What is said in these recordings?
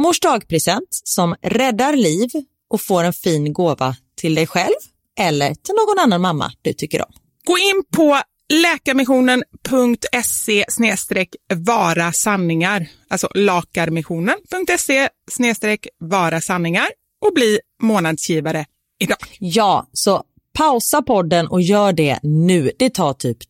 mors dagpresent som räddar liv och får en fin gåva till dig själv eller till någon annan mamma du tycker om. Gå in på läkarmissionen.se vara sanningar, alltså lakarmissionen.se vara sanningar och bli månadsgivare idag. Ja, så pausa podden och gör det nu. Det tar typ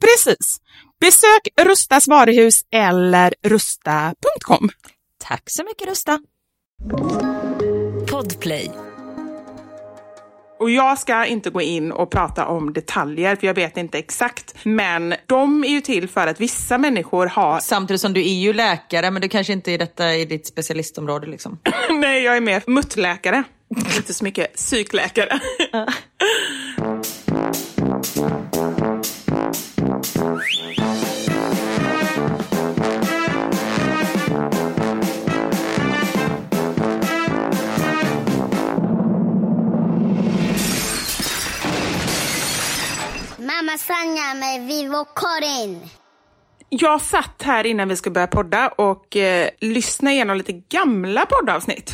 Precis. Besök Rustas varuhus eller rusta.com. Tack så mycket Rusta. Podplay. Och jag ska inte gå in och prata om detaljer, för jag vet inte exakt. Men de är ju till för att vissa människor har... Samtidigt som du är ju läkare, men du kanske inte är detta i ditt specialistområde liksom. Nej, jag är mer muttläkare. Inte så mycket psykläkare. med Vivo Karin. Jag satt här innan vi skulle börja podda och eh, lyssnade igenom lite gamla poddavsnitt.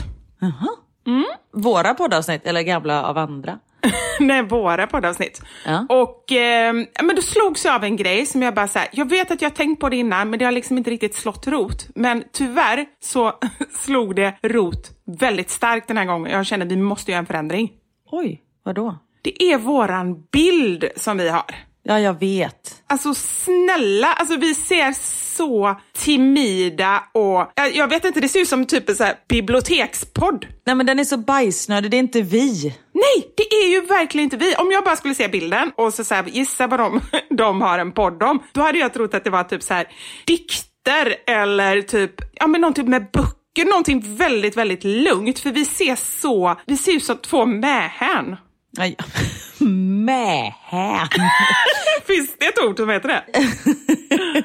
Våra poddavsnitt eller gamla av andra? Nej, våra poddavsnitt. Ja. Och eh, men då slogs jag av en grej som jag bara så här, jag vet att jag har tänkt på det innan men det har liksom inte riktigt slått rot. Men tyvärr så slog det rot väldigt starkt den här gången. Jag kände att vi måste göra en förändring. Oj, vadå? Det är våran bild som vi har. Ja, jag vet. Alltså snälla, alltså vi ser så timida och jag- vet inte, det ser ut som typ en så här bibliotekspodd. Nej men den är så bajsnödig, det är inte vi. Nej, det är ju verkligen inte vi. Om jag bara skulle se bilden och så, så här, gissa vad de, de har en podd om, då hade jag trott att det var typ så här dikter eller typ, ja men någon typ med böcker, någonting väldigt, väldigt lugnt. För vi ser så, vi ser ut som två mähän. Nej. Mähän. Finns det ett ord som heter det?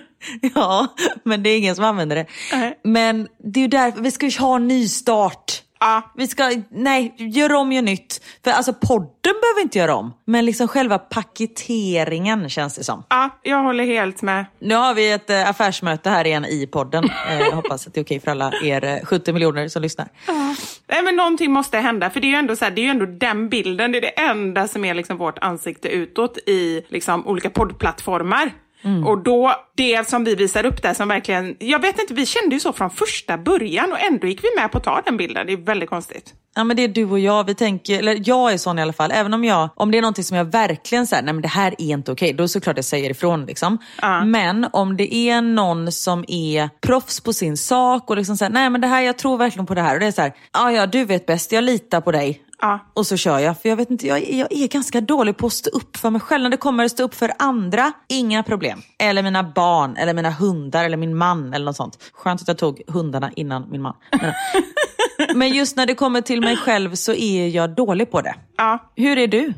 Ja, men det är ingen som använder det. Nej. Men det är ju därför, vi ska ju ha en ny start. Ja, Vi ska, nej, gör om, gör nytt. För alltså podden behöver inte göra om. Men liksom själva paketeringen känns det som. ja, jag håller helt med. Nu har vi ett eh, affärsmöte här igen i podden. Eh, jag hoppas att det är okej för alla er eh, 70 miljoner som lyssnar. Nej men någonting måste hända för det är ju ändå så här, det är ju ändå den bilden, det är det enda som är liksom vårt ansikte utåt i liksom olika poddplattformar. Mm. Och då, det som vi visar upp där som verkligen, jag vet inte, vi kände ju så från första början och ändå gick vi med på att ta den bilden. Det är väldigt konstigt. Ja men det är du och jag, vi tänker, eller jag är sån i alla fall. Även om jag, om det är någonting som jag verkligen säger, nej men det här är inte okej, då är det såklart jag säger ifrån liksom. Men om det är någon som är proffs på sin sak och liksom säger, nej men det här, jag tror verkligen på det här. Och det är så här, ja ja du vet bäst, jag litar på dig. Ja. Och så kör jag, för jag vet inte, jag, jag är ganska dålig på att stå upp för mig själv. När det kommer att stå upp för andra, inga problem. Eller mina barn, eller mina hundar, eller min man eller något sånt. Skönt att jag tog hundarna innan min man. Men, just när det kommer till mig själv så är jag dålig på det. Ja. Hur är du?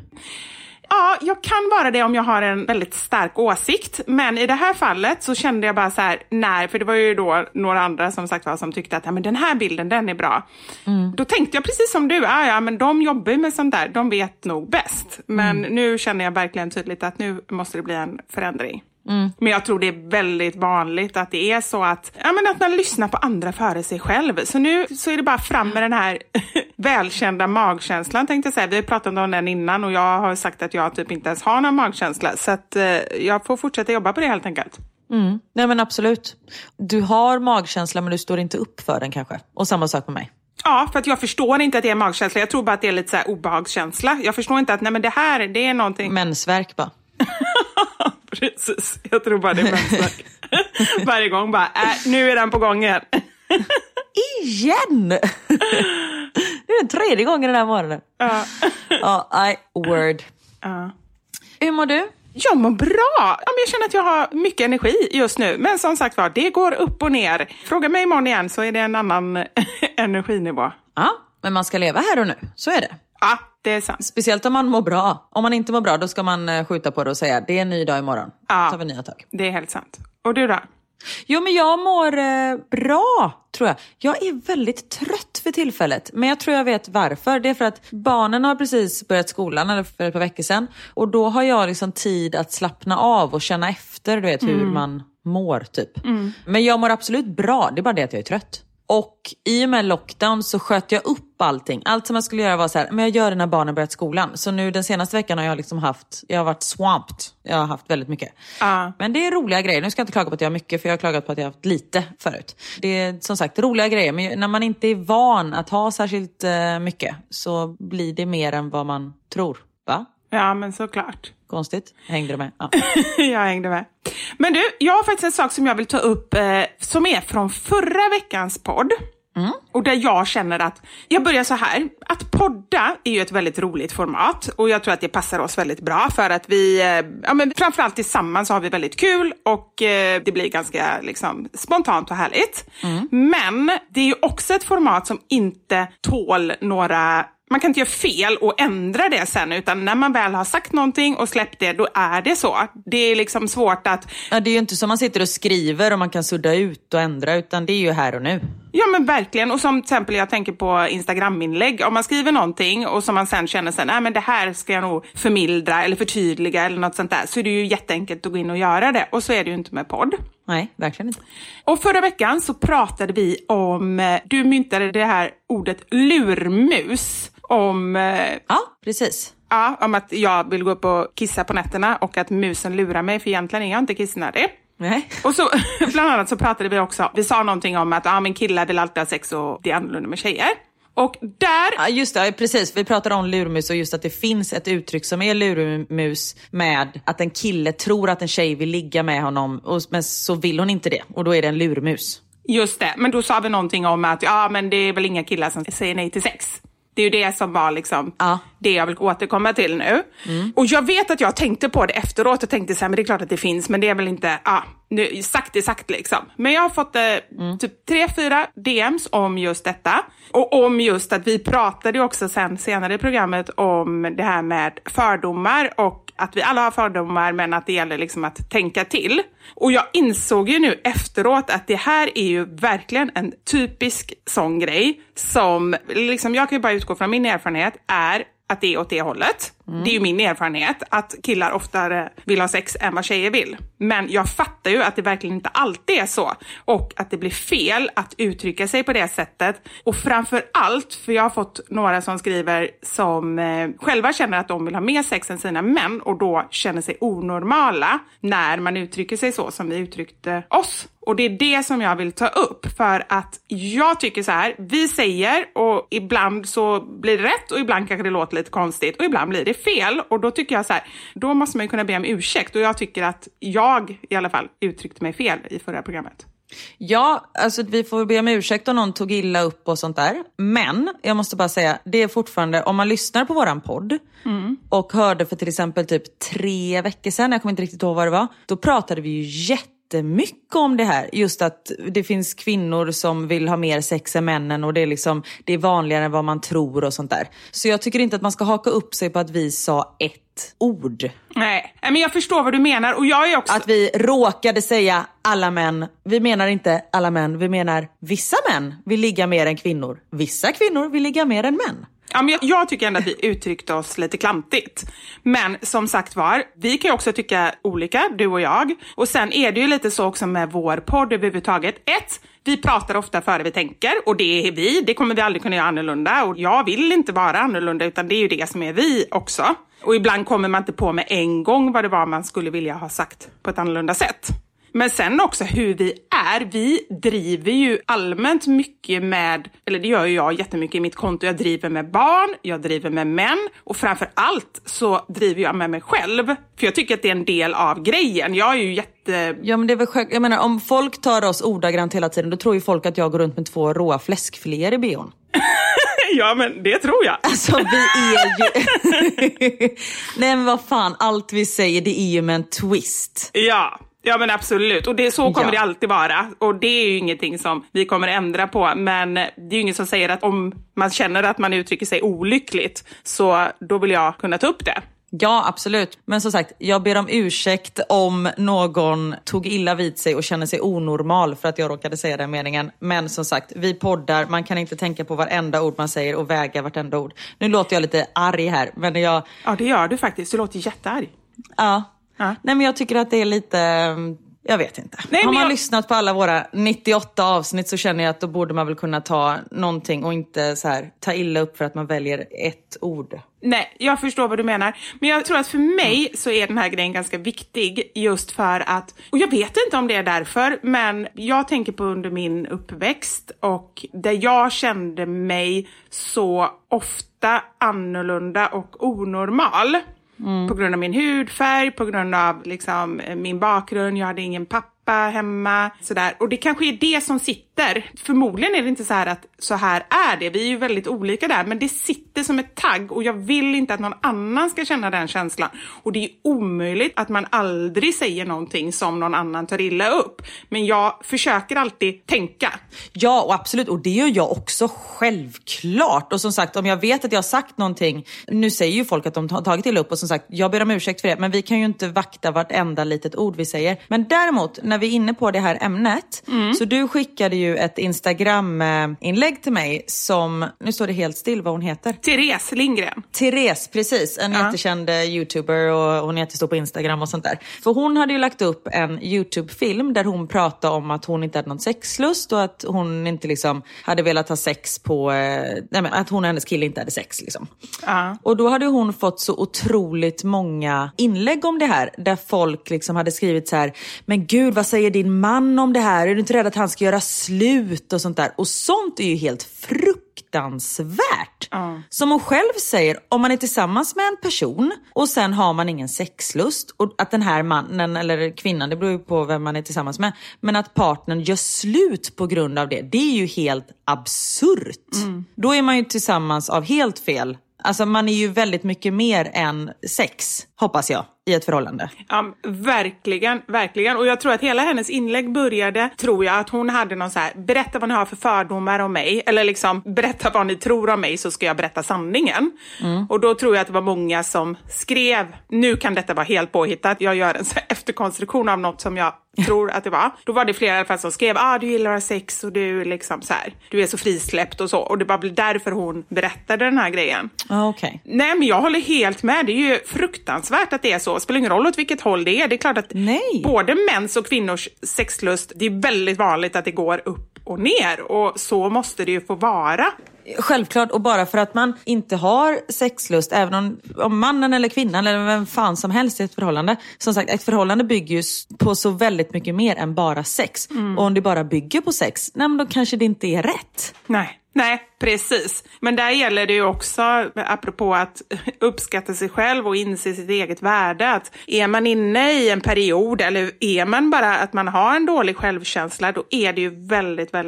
Ja, jag kan vara det om jag har en väldigt stark åsikt. Men i det här fallet så kände jag bara så här, nej, för det var ju då några andra som sagt var som tyckte att ja, men den här bilden, den är bra. Mm. Då tänkte jag precis som du, ja, ja, men de jobbar ju med sånt där, de vet nog bäst. Men mm. nu känner jag verkligen tydligt att nu måste det bli en förändring. Mm. Men jag tror det är väldigt vanligt att det är så att, ja, men att man lyssnar på andra före sig själv. Så nu så är det bara fram med den här välkända magkänslan tänkte jag säga. Vi har pratat om den innan och jag har sagt att jag typ inte ens har någon magkänsla. Så att eh, jag får fortsätta jobba på det helt enkelt. Mm. Nej men absolut. Du har magkänsla men du står inte upp för den kanske. Och samma sak med mig. Ja, för att jag förstår inte att det är magkänsla. Jag tror bara att det är lite så här obehagskänsla. Jag förstår inte att nej, men det här det är någonting... Mensvärk bara. Precis, jag tror bara det är. Varje gång bara, äh, nu är den på gång igen. igen! Det är den tredje gången den här morgonen. Ja. Ja, I word. Ja. Hur mår du? Jag mår bra. Jag känner att jag har mycket energi just nu. Men som sagt var, det går upp och ner. Fråga mig imorgon igen så är det en annan energinivå. Ja, men man ska leva här och nu. Så är det. Ja, det är sant. Speciellt om man mår bra. Om man inte mår bra, då ska man eh, skjuta på det och säga det är en ny dag imorgon. Ja, tar vi nya tag. det är helt sant. Och du då? Jo, men jag mår eh, bra, tror jag. Jag är väldigt trött för tillfället, men jag tror jag vet varför. Det är för att barnen har precis börjat skolan, eller för ett par veckor sedan. Och då har jag liksom tid att slappna av och känna efter, du vet, hur mm. man mår, typ. Mm. Men jag mår absolut bra, det är bara det att jag är trött. Och i och med lockdown så sköt jag upp allting. Allt som jag skulle göra var så här, men jag gör det när barnen börjat skolan. Så nu den senaste veckan har jag liksom haft, jag har varit swamped. Jag har haft väldigt mycket. Uh. Men det är roliga grejer. Nu ska jag inte klaga på att jag har mycket, för jag har klagat på att jag har haft lite förut. Det är som sagt roliga grejer, men när man inte är van att ha särskilt uh, mycket så blir det mer än vad man tror. Va? Ja, men såklart. Konstigt. Hängde du med? Ja. jag hängde med. Men du, jag har faktiskt en sak som jag vill ta upp eh, som är från förra veckans podd. Mm. Och där jag känner att, jag börjar så här, att podda är ju ett väldigt roligt format och jag tror att det passar oss väldigt bra för att vi, eh, ja men framförallt tillsammans har vi väldigt kul och eh, det blir ganska liksom, spontant och härligt. Mm. Men det är ju också ett format som inte tål några man kan inte göra fel och ändra det sen, utan när man väl har sagt någonting och släppt det, då är det så. Det är liksom svårt att... Ja, det är ju inte som man sitter och skriver och man kan sudda ut och ändra, utan det är ju här och nu. Ja men verkligen, och som till exempel jag tänker på Instagram-inlägg. Om man skriver någonting och som man sen känner sen, nej men det här ska jag nog förmildra eller förtydliga eller något sånt där, så är det ju jätteenkelt att gå in och göra det. Och så är det ju inte med podd. Nej, verkligen inte. Och förra veckan så pratade vi om, eh, du myntade det här ordet lurmus om... Eh, ja, precis. Ja, om att jag vill gå upp och kissa på nätterna och att musen lurar mig, för egentligen är jag inte kissnödig. Nej. Och så bland annat så pratade vi också, vi sa någonting om att ah, men killar vill alltid ha sex och det är annorlunda med tjejer. Och där... Ja, just det, precis. Vi pratade om lurmus och just att det finns ett uttryck som är lurmus med att en kille tror att en tjej vill ligga med honom och, men så vill hon inte det och då är det en lurmus. Just det, men då sa vi någonting om att ja, men det är väl inga killar som säger nej till sex. Det är ju det som var liksom ja. det jag vill återkomma till nu. Mm. Och jag vet att jag tänkte på det efteråt och tänkte så här, men det är klart att det finns, men det är väl inte, ja, nu, sagt är sagt liksom. Men jag har fått eh, mm. typ tre, fyra DMs om just detta. Och om just att vi pratade också sen senare i programmet om det här med fördomar och att vi alla har fördomar men att det gäller liksom att tänka till. Och jag insåg ju nu efteråt att det här är ju verkligen en typisk sån grej som, liksom jag kan ju bara utgå från min erfarenhet, är att det är åt det hållet. Mm. Det är ju min erfarenhet att killar oftare vill ha sex än vad tjejer vill. Men jag fattar ju att det verkligen inte alltid är så och att det blir fel att uttrycka sig på det sättet. Och framför allt, för jag har fått några som skriver som eh, själva känner att de vill ha mer sex än sina män och då känner sig onormala när man uttrycker sig så som vi uttryckte oss. Och det är det som jag vill ta upp för att jag tycker så här, vi säger och ibland så blir det rätt och ibland kanske det låter lite konstigt och ibland blir det fel och då tycker jag så här, då måste man ju kunna be om ursäkt och jag tycker att jag i alla fall uttryckte mig fel i förra programmet. Ja, alltså vi får be om ursäkt om någon tog illa upp och sånt där. Men jag måste bara säga, det är fortfarande, om man lyssnar på våran podd mm. och hörde för till exempel typ tre veckor sedan, jag kommer inte riktigt ihåg vad det var, då pratade vi ju jätte jättemycket om det här. Just att det finns kvinnor som vill ha mer sex än männen och det är, liksom, det är vanligare än vad man tror och sånt där. Så jag tycker inte att man ska haka upp sig på att vi sa ett ord. Nej, men jag förstår vad du menar och jag är också... Att vi råkade säga alla män. Vi menar inte alla män, vi menar vissa män vill ligga mer än kvinnor. Vissa kvinnor vill ligga mer än män. Ja, men jag, jag tycker ändå att vi uttryckte oss lite klantigt. Men som sagt var, vi kan ju också tycka olika, du och jag. Och sen är det ju lite så också med vår podd överhuvudtaget. Ett, vi pratar ofta före vi tänker och det är vi. Det kommer vi aldrig kunna göra annorlunda och jag vill inte vara annorlunda utan det är ju det som är vi också. Och ibland kommer man inte på med en gång vad det var man skulle vilja ha sagt på ett annorlunda sätt. Men sen också hur vi är. Vi driver ju allmänt mycket med, eller det gör ju jag jättemycket i mitt konto. Jag driver med barn, jag driver med män och framför allt så driver jag med mig själv. För jag tycker att det är en del av grejen. Jag är ju jätte... Ja men det är väl skönt. Jag menar om folk tar oss ordagrant hela tiden då tror ju folk att jag går runt med två råa fläskfiléer i bion. ja men det tror jag. Alltså vi är ju... Nej men vad fan, allt vi säger det är ju med en twist. Ja. Ja men absolut, och det, så kommer Ja. det alltid vara. Och det är ju ingenting som vi kommer ändra på. Men det är ju ingen som säger att om man känner att man uttrycker sig olyckligt, så då vill jag kunna ta upp det. Ja, absolut. Men som sagt, jag ber om ursäkt om någon tog illa vid sig och känner sig onormal för att jag råkade säga den meningen. Men som sagt, vi poddar, man kan inte tänka på varenda ord man säger och väga vartenda ord. Nu låter jag lite arg här, men jag, Ja det gör du faktiskt, du låter jättearg. ja. Nej men jag tycker att det är lite, mm, jag vet inte. Nej, Har man jag- lyssnat på alla våra 98 avsnitt så känner jag att då borde man väl kunna ta någonting och inte så här ta illa upp för att man väljer ett ord. Nej, jag förstår vad du menar. Men jag tror att för mig så är den här grejen ganska viktig just för att, och jag vet inte om det är därför, men jag tänker på under min uppväxt och där jag kände mig så ofta annorlunda och onormal. Mm. På grund av min hudfärg, på grund av liksom, eh, min bakgrund, jag hade ingen pappa hemma. Sådär. Och det kanske är det som sitter. Förmodligen är det inte så här att så här är det. Vi är ju väldigt olika där, men det sitter som ett tagg och jag vill inte att någon annan ska känna den känslan. Och det är omöjligt att man aldrig säger någonting som någon annan tar illa upp. Men jag försöker alltid tänka. Ja, och absolut. Och det gör jag också självklart. Och som sagt, om jag vet att jag har sagt någonting, nu säger ju folk att de har tagit illa upp och som sagt, jag ber om ursäkt för det, men vi kan ju inte vakta vartenda litet ord vi säger. Men däremot, när vi är inne på det här ämnet, så du skickade ju ett Instagram-inlägg till mig som, nu står det helt still vad hon heter. Therese Lindgren. Therese, precis. En Ja. jättekänd eh, youtuber och hon är jättestor på Instagram och sånt där. För hon hade ju lagt upp en YouTube-film där hon pratade om att hon inte hade någon sexlust och att hon inte liksom hade velat ha sex på, eh, nej men att hon och hennes kille inte hade sex liksom. Ja. Och då hade hon fått så otroligt många inlägg om det här där folk liksom hade skrivit så här, men gud vad säger din man om det här? Är du inte rädd att han ska göra slut och sånt där? Och sånt är ju helt fruktansvärt. Som hon själv säger, om man är tillsammans med en person och sen har man ingen sexlust och att den här mannen eller kvinnan, det beror ju på vem man är tillsammans med, men att partnern gör slut på grund av det, det är ju helt absurt. Då är man ju tillsammans av helt fel Alltså man är ju väldigt mycket mer än sex, hoppas jag, i ett förhållande. Ja, verkligen, verkligen. Och jag tror att hela hennes inlägg började, tror jag, att hon hade någon så här, berätta vad ni har för fördomar om mig, eller liksom, berätta vad ni tror om mig så ska jag berätta sanningen. Och då tror jag att det var många som skrev, nu kan detta vara helt påhittat, jag gör en så efterkonstruktion av något som jag tror att det var. Då var det flera i alla fall som skrev, ah du gillar att ha sex och du liksom så här, du är så frisläppt och så. Och det var väl därför hon berättade den här grejen. Ja, okej. Nej, men jag håller helt med. Det är ju fruktansvärt att det är så. Det spelar ingen roll åt vilket håll det är. Det är klart att Nej. både mäns och kvinnors sexlust, det är väldigt vanligt att det går upp och ner. Och så måste det ju få vara. Självklart, och bara för att man inte har sexlust, även om, om mannen eller kvinnan eller vem fan som helst i ett förhållande. Som sagt, ett förhållande bygger ju på så väldigt mycket mer än bara sex. Och om det bara bygger på sex, nej men då kanske det inte är rätt. Nej. Nej, precis. Men där gäller det ju också, apropå att uppskatta sig själv och inse sitt eget värde, att är man inne i en period eller är man bara att man har en dålig självkänsla, då är det ju väldigt, väldigt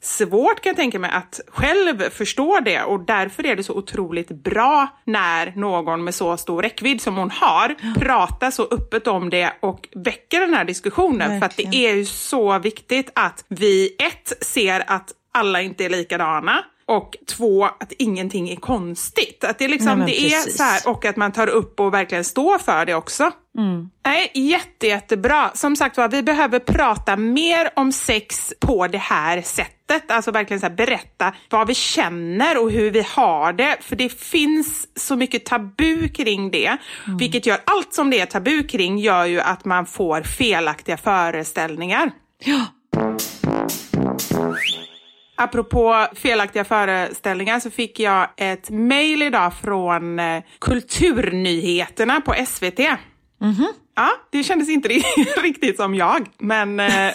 svårt kan jag tänka mig att själv förstå det och därför är det så otroligt bra när någon med så stor räckvidd som hon har pratar så öppet om det och väcker den här diskussionen. För att det Verkligen. är ju så viktigt att vi ett ser att alla inte är likadana. och två, att ingenting är konstigt. Att det, liksom, Nej, det är så här, och att man tar upp och verkligen står för det också. Nej, jätte, jättebra. Som sagt var, vi behöver prata mer om sex på det här sättet. Alltså verkligen så här, berätta vad vi känner och hur vi har det. För det finns så mycket tabu kring det. Vilket gör allt som det är tabu kring gör ju att man får felaktiga föreställningar. Apropå felaktiga föreställningar så fick jag ett mejl idag från eh, Kulturnyheterna på SVT. Ja, det kändes inte riktigt som jag, men eh,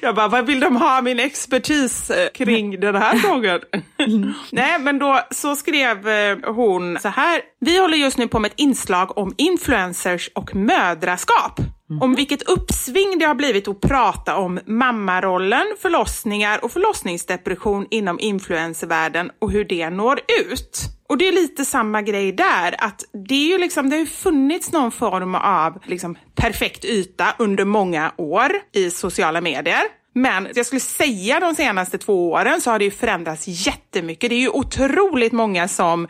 jag bara, vad vill de ha min expertis eh, kring den här frågan? Nej, men då så skrev eh, hon så här. Vi håller just nu på med ett inslag om influencers och mödraskap. Mm. Om vilket uppsving det har blivit att prata om mammarollen, förlossningar och förlossningsdepression inom influencervärlden och hur det når ut. Och det är lite samma grej där, att det är ju liksom, det har ju funnits någon form av liksom perfekt yta under många år i sociala medier. Men jag skulle säga de senaste två åren så har det ju förändrats jättemycket. Det är ju otroligt många som,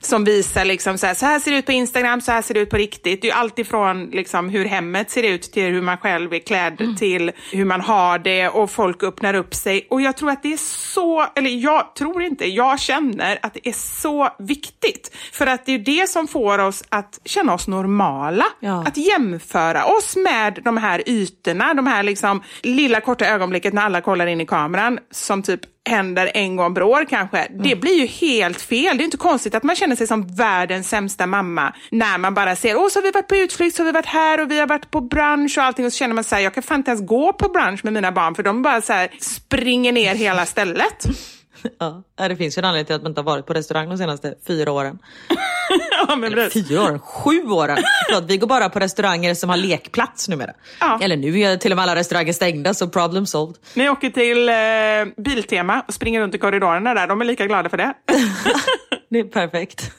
som visar liksom så här, så här ser det ut på Instagram, så här ser det ut på riktigt. Det är ju allt ifrån liksom hur hemmet ser ut till hur man själv är klädd till hur man har det och folk öppnar upp sig. Och jag tror att det är så, eller jag tror inte, jag känner att det är så viktigt. För att det är det som får oss att känna oss normala. Ja. Att jämföra oss med de här ytorna, de här liksom lilla korta ögonblicket när alla kollar in i kameran som typ händer en gång per år kanske. Det blir ju helt fel. Det är inte konstigt att man känner sig som världens sämsta mamma när man bara ser, åh så har vi varit på utflykt, så har vi varit här och vi har varit på brunch och allting och så känner man så här, jag kan fan inte ens gå på brunch med mina barn för de bara så här springer ner hela stället. Ja, det finns ju en anledning till att man inte har varit på restaurang de senaste fyra åren. ja, men Eller fyra åren, sju åren. Förlåt, vi går bara på restauranger som har lekplats numera. Ja. Eller nu är till och med alla restauranger stängda så problem solved. Ni åker till eh, Biltema och springer runt i korridorerna där, de är lika glada för det. Det är perfekt.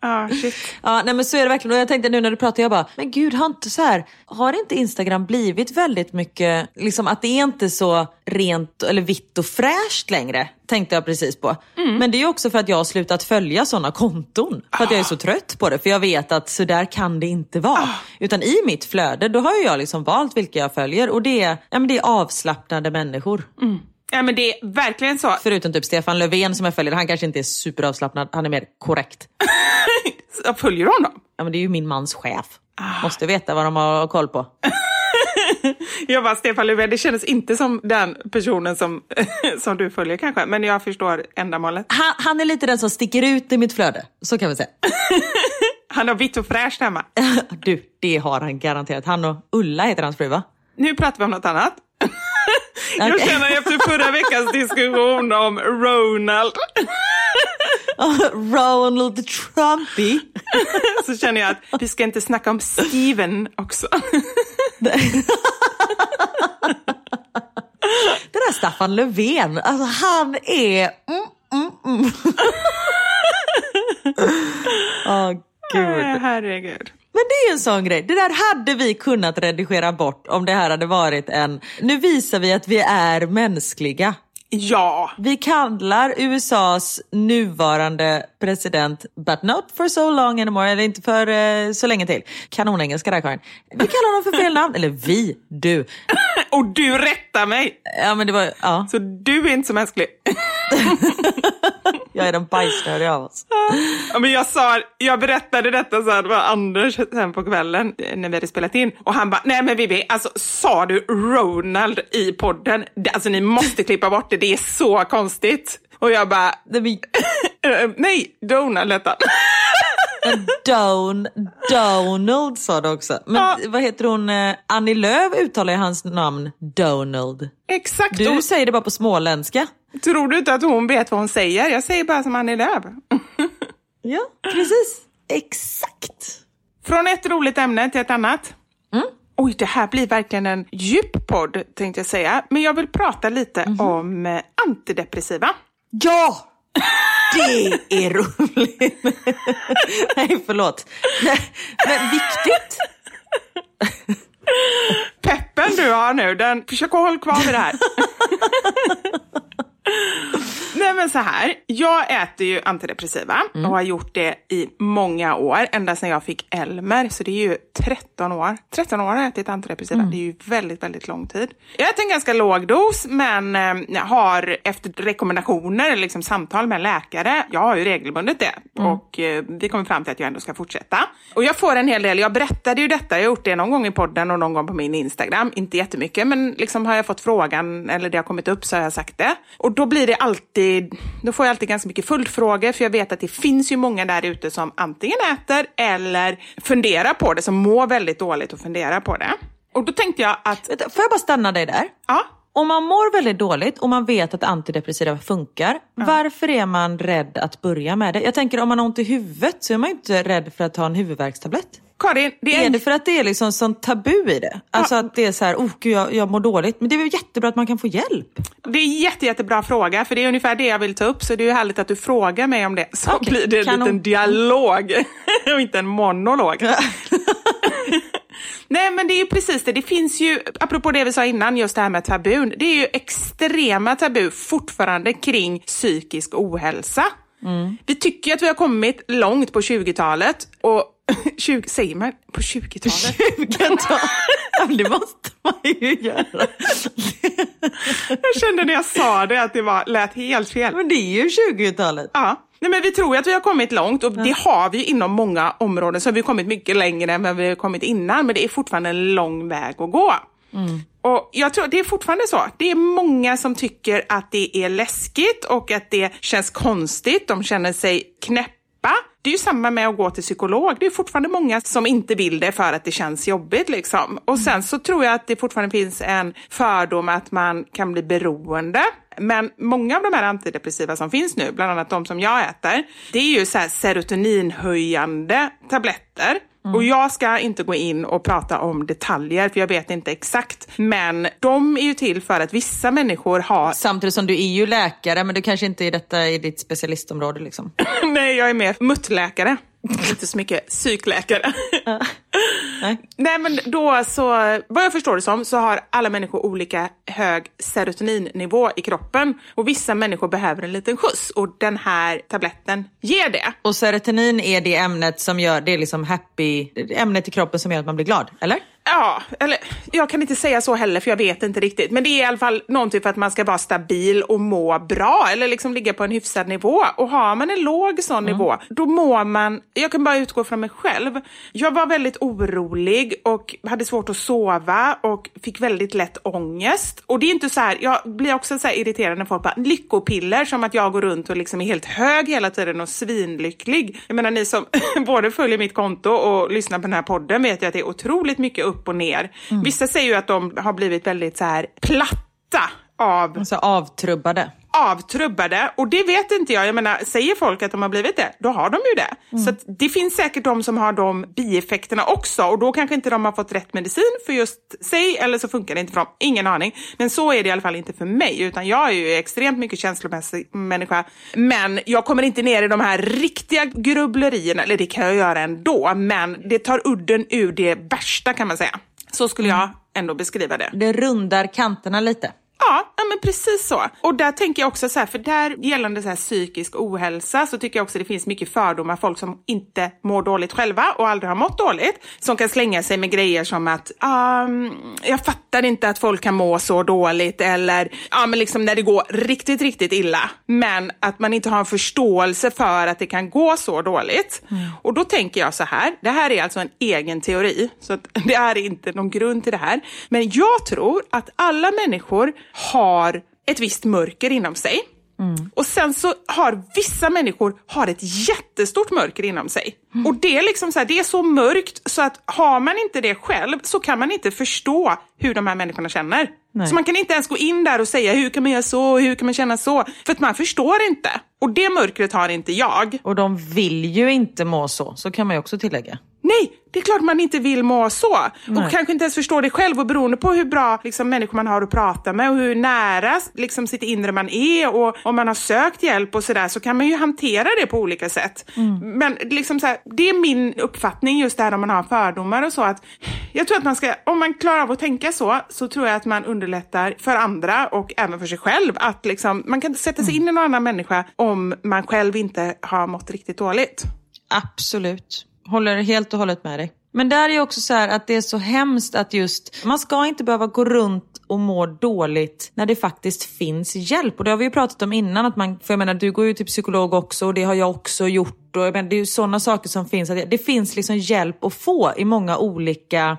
Ja, shit. Ja, nej men så är det verkligen. Och jag tänkte nu när du pratar, jag bara, men gud, har inte så här, har inte Instagram blivit väldigt mycket, liksom att det är inte så rent eller vitt och fräscht längre, tänkte jag precis på. Men det är också för att jag har slutat följa sådana konton. För att jag är så trött på det, för jag vet att så där kan det inte vara. Utan i mitt flöde, då har ju jag liksom valt vilka jag följer och det är, ja, men det är avslappnade människor. Ja, men det är verkligen så. Förutom typ Stefan Löfven som jag följer, han kanske inte är superavslappnad, han är mer korrekt. Jag följer dem? Ja men det är ju min mans chef. Måste veta vad de har koll på. Jag bara, Stefan Löfven, det kändes inte som den personen som, som du följer kanske, men jag förstår ändamålet. Han, han är lite den som sticker ut i mitt flöde, så kan vi säga. Han har vitt och fräscht hemma. Du, det har han garanterat. Han och Ulla heter hans fru va? Nu pratar vi om något annat. Jag Okej. känner efter förra veckans diskussion om Ronald Ronald Trumpy. så känner jag att vi ska inte snacka om Steven också. Den där Staffan Löfven, alltså han är... Mm, mm, mm. Åh gud. Herregud. Men det är en sån grej. Det där hade vi kunnat redigera bort om det här hade varit en... Nu visar vi att vi är mänskliga. Ja, Vi kallar USAs nuvarande president, but not for so long anymore, eller inte för eh, så länge till. Kanonengelska där Karin. Vi kallar honom för fel namn, eller vi, du. och du rättar mig. Ja men det var, ja, Så du är inte så mänsklig. jag är den bajsnödiga av oss. Ja, men jag, sa, jag berättade detta så här, det var Anders sen på kvällen eh, när vi hade spelat in. Och han bara, nej men Vivi, alltså sa du Ronald i podden? Alltså ni måste klippa bort det, det är så konstigt. Och jag bara, blir eh, nej, Donald hette han. Don, Donald sa du också. Men Ja. vad heter hon, eh, Annie Lööf uttalar ju hans namn Donald. Exakt, Du säger det bara på småländska. tror du inte att hon vet vad hon säger? Jag säger bara som Annie Lööf. Ja, precis. Exakt. Från ett roligt ämne till ett annat. Oj, det här blir verkligen en djup podd tänkte jag säga. Men jag vill prata lite om eh, antidepressiva. Ja! Det är roligt. Nej, förlåt. Nej, Men viktigt. Peppen du har nu, den, försök att hålla kvar vid det här. Nej men så här, jag äter ju antidepressiva och har gjort det i många år, ända sedan jag fick Elmer. Så det är ju 13 år. 13 år har jag ätit antidepressiva, det är ju väldigt, väldigt lång tid. Jag äter en ganska låg dos, men eh, har efter rekommendationer, liksom samtal med läkare, jag har ju regelbundet det. Och eh, vi kommer fram till att jag ändå ska fortsätta. Och jag får en hel del, jag berättade ju detta, jag har gjort det någon gång i podden och någon gång på min Instagram, inte jättemycket, men liksom har jag fått frågan eller det har kommit upp så har jag sagt det. Och då blir det alltid, då får jag alltid ganska mycket följdfrågor för jag vet att det finns ju många där ute som antingen äter eller funderar på det, som mår väldigt dåligt och funderar på det. Och då tänkte jag att, Får jag bara stanna dig där? ja, Om man mår väldigt dåligt och man vet att antidepressiva funkar, varför är man rädd att börja med det? Jag tänker om man har ont i huvudet så är man ju inte rädd för att ta en huvudvärkstablett. Karin, det är, Är det för att det är liksom sånt tabu i det? Alltså att det är så här, oh gud jag, jag mår dåligt. Men det är väl jättebra att man kan få hjälp? Det är en jätte, jättebra fråga, för det är ungefär det jag vill ta upp, så det är ju härligt att du frågar mig om det. Så Okej, blir det en kanon. liten dialog och inte en monolog. Nej, men det är ju precis det. Det finns ju, apropå det vi sa innan, just det här med tabun. Det är ju extrema tabu fortfarande kring psykisk ohälsa. Vi tycker att vi har kommit långt på 20-talet och 20, säger man på 20-talet? Ja, det måste man ju göra. Jag kände när jag sa det att det var, lät helt fel. Men det är ju 20-talet. Ja. Nej, men vi tror att vi har kommit långt och det har vi inom många områden. Så har vi kommit mycket längre än vad vi har kommit innan. Men det är fortfarande en lång väg att gå. Och jag tror det är fortfarande så. Det är många som tycker att det är läskigt och att det känns konstigt. De känner sig knäppa. Det är ju samma med att gå till psykolog. Det är fortfarande många som inte vill det för att det känns jobbigt. Liksom. Och sen så tror jag att det fortfarande finns en fördom att man kan bli beroende. Men många av de här antidepressiva som finns nu, bland annat de som jag äter, det är ju så serotoninhöjande tabletter. Och jag ska inte gå in och prata om detaljer, för jag vet inte exakt. Men de är ju till för att vissa människor har... Samtidigt som du är ju läkare, men du kanske inte är detta i ditt specialistområde liksom. Nej, jag är mer muttläkare. Inte så mycket psykläkare. Nej. Nej, men då så, vad jag förstår det som, så har alla människor olika hög serotoninnivå i kroppen. Och vissa människor behöver en liten skjuts och den här tabletten ger det. Och serotonin är det ämnet som gör, det är liksom happy, ämnet i kroppen som gör att man blir glad, eller? Ja, eller jag kan inte säga så heller för jag vet inte riktigt. Men det är i alla fall någonting för att man ska vara stabil och må bra eller liksom ligga på en hyfsad nivå. Och har man en låg sån nivå, då mår man, jag kan bara utgå från mig själv. Jag var väldigt orolig och hade svårt att sova och fick väldigt lätt ångest. Och det är inte så här, jag blir också så irriterad när folk bara, lyckopiller som att jag går runt och liksom är helt hög hela tiden och svinlycklig. Jag menar ni som både följer mitt konto och lyssnar på den här podden vet ju att det är otroligt mycket upp och ner. Vissa säger ju att de har blivit väldigt så här platta av Alltså avtrubbade. Avtrubbade och det vet inte jag. Jag menar, säger folk att de har blivit det, då har de ju det. Så att det finns säkert de som har de bieffekterna också och då kanske inte de har fått rätt medicin för just sig eller så funkar det inte för dem. Ingen aning. Men så är det i alla fall inte för mig utan jag är ju extremt mycket känslomässig människa. Men jag kommer inte ner i de här riktiga grubblerierna, eller det kan jag göra ändå, men det tar udden ur det värsta kan man säga. Så skulle jag ändå beskriva det. Det rundar kanterna lite. Ja, ja, men precis så. Och där tänker jag också så här, för där gällande så här psykisk ohälsa så tycker jag också det finns mycket fördomar. Folk som inte mår dåligt själva och aldrig har mått dåligt. Som kan slänga sig med grejer som att um, jag fattar inte att folk kan må så dåligt eller ja, men liksom när det går riktigt, riktigt illa. Men att man inte har en förståelse för att det kan gå så dåligt. Och då tänker jag så här, det här är alltså en egen teori, så det är inte någon grund till det här. Men jag tror att alla människor har ett visst mörker inom sig. Och sen så har vissa människor har ett jättestort mörker inom sig. Och det är liksom så här, det är så mörkt så att har man inte det själv så kan man inte förstå hur de här människorna känner. Nej. Så man kan inte ens gå in där och säga hur kan man göra så, hur kan man känna så? För att man förstår inte. Och det mörkret har inte jag. Och de vill ju inte må så, så kan man ju också tillägga. Nej, det är klart man inte vill må så. Och kanske inte ens förstår det själv. Och beroende på hur bra liksom, människor man har att prata med och hur nära liksom, sitt inre man är och om man har sökt hjälp och sådär så kan man ju hantera det på olika sätt. Men liksom, så här, det är min uppfattning just det här om man har fördomar och så. att Jag tror att man ska, om man klarar av att tänka så, så tror jag att man underlättar för andra och även för sig själv. Att liksom, man kan sätta sig in i någon annan människa om man själv inte har mått riktigt dåligt. Absolut. Håller helt och hållet med dig. Men där är också så här att det är så hemskt att just, man ska inte behöva gå runt och må dåligt när det faktiskt finns hjälp. Och det har vi ju pratat om innan, att man, för jag menar du går ju till psykolog också och det har jag också gjort. Och jag menar, det är ju sådana saker som finns, att det finns liksom hjälp att få i många olika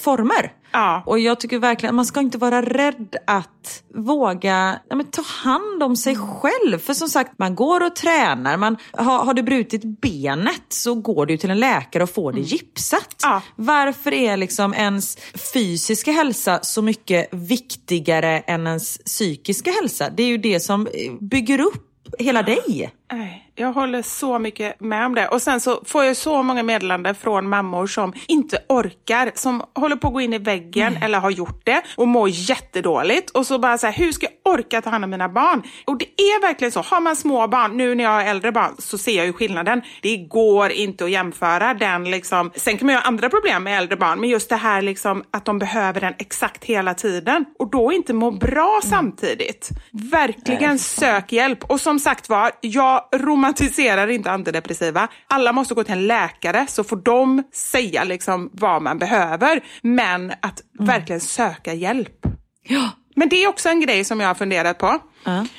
former. Ja. Och jag tycker verkligen att man ska inte vara rädd att våga ja, men ta hand om sig själv. För som sagt, man går och tränar. Man, har, har du brutit benet så går du till en läkare och får det gipsat. Ja. Varför är liksom ens fysiska hälsa så mycket viktigare än ens psykiska hälsa? Det är ju det som bygger upp hela dig. Nej, Jag håller så mycket med om det. Och sen så får jag så många meddelanden från mammor som inte orkar, som håller på att gå in i väggen eller har gjort det och mår jättedåligt. Och så bara så här, hur ska jag orka ta hand om mina barn? Och det är verkligen så, har man små barn, nu när jag har äldre barn, så ser jag ju skillnaden. Det går inte att jämföra den liksom. Sen kan man ju ha andra problem med äldre barn, men just det här liksom att de behöver den exakt hela tiden och då inte må bra samtidigt. Verkligen sök hjälp. Och som sagt var, jag romantiserar inte antidepressiva. Alla måste gå till en läkare så får de säga liksom vad man behöver. Men att verkligen söka hjälp. Ja. Men det är också en grej som jag har funderat på.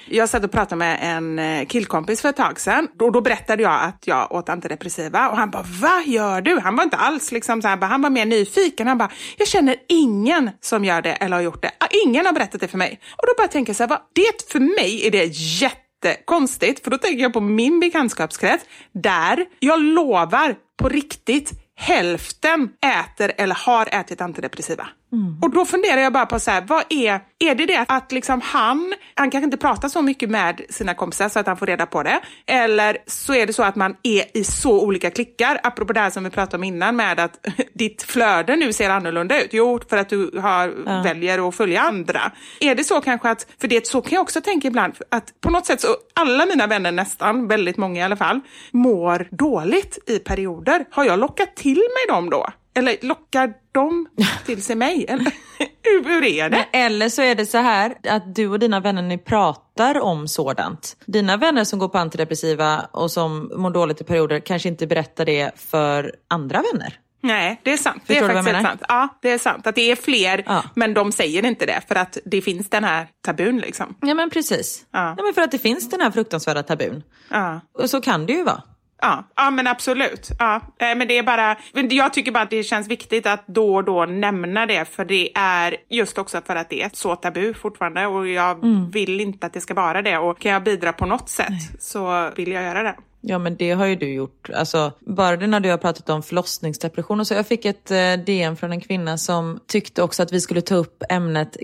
Jag satt och pratade med en eh, killkompis för ett tag sedan. Och då berättade jag att jag åt antidepressiva och han bara, vad gör du? Han var inte alls liksom så här, han var mer nyfiken. Han bara, jag känner ingen som gör det eller har gjort det. Ah, Ingen har berättat det för mig. Och då bara tänker jag så här, vad, det för mig är det jättekonstigt, för då tänker jag på min bekantskapskrets där jag lovar på riktigt hälften äter eller har ätit antidepressiva. Och då funderar jag bara på så här, vad är, är det det att liksom han, han kanske inte pratar så mycket med sina kompisar så att han får reda på det. Eller så är det så att man är i så olika klickar, apropå det här som vi pratade om innan med att ditt flöde nu ser annorlunda ut. Jo, för att du har, väljer att följa andra. Är det så kanske att, för det så kan jag också tänka ibland, att på något sätt så alla mina vänner nästan, väldigt många i alla fall, mår dåligt i perioder. Har jag lockat till mig dem då? Eller lockar de till sig mig? Eller, hur, är det? Eller så är det så här att du och dina vänner ni pratar om sådant. Dina vänner som går på antidepressiva och som mår dåligt i perioder kanske inte berättar det för andra vänner. Nej, det är sant. Förstår det är faktiskt sant. Ja, det är sant. Att det är fler, Ja. men de säger inte det för att det finns den här tabun liksom. Ja men precis. Ja. Ja. men för att det finns den här fruktansvärda tabun. Ja. Och så kan det ju vara. Ja, ja men absolut. Ja, eh, men det är bara, jag tycker bara att det känns viktigt att då och då nämna det för det är just också för att det är så tabu fortfarande och jag Mm. vill inte att det ska vara det och kan jag bidra på något sätt så vill jag göra det. Ja men det har ju du gjort. Alltså, bara det när du har pratat om förlossningsdepression och så. Jag fick ett eh, DM från en kvinna som tyckte också att vi skulle ta upp ämnet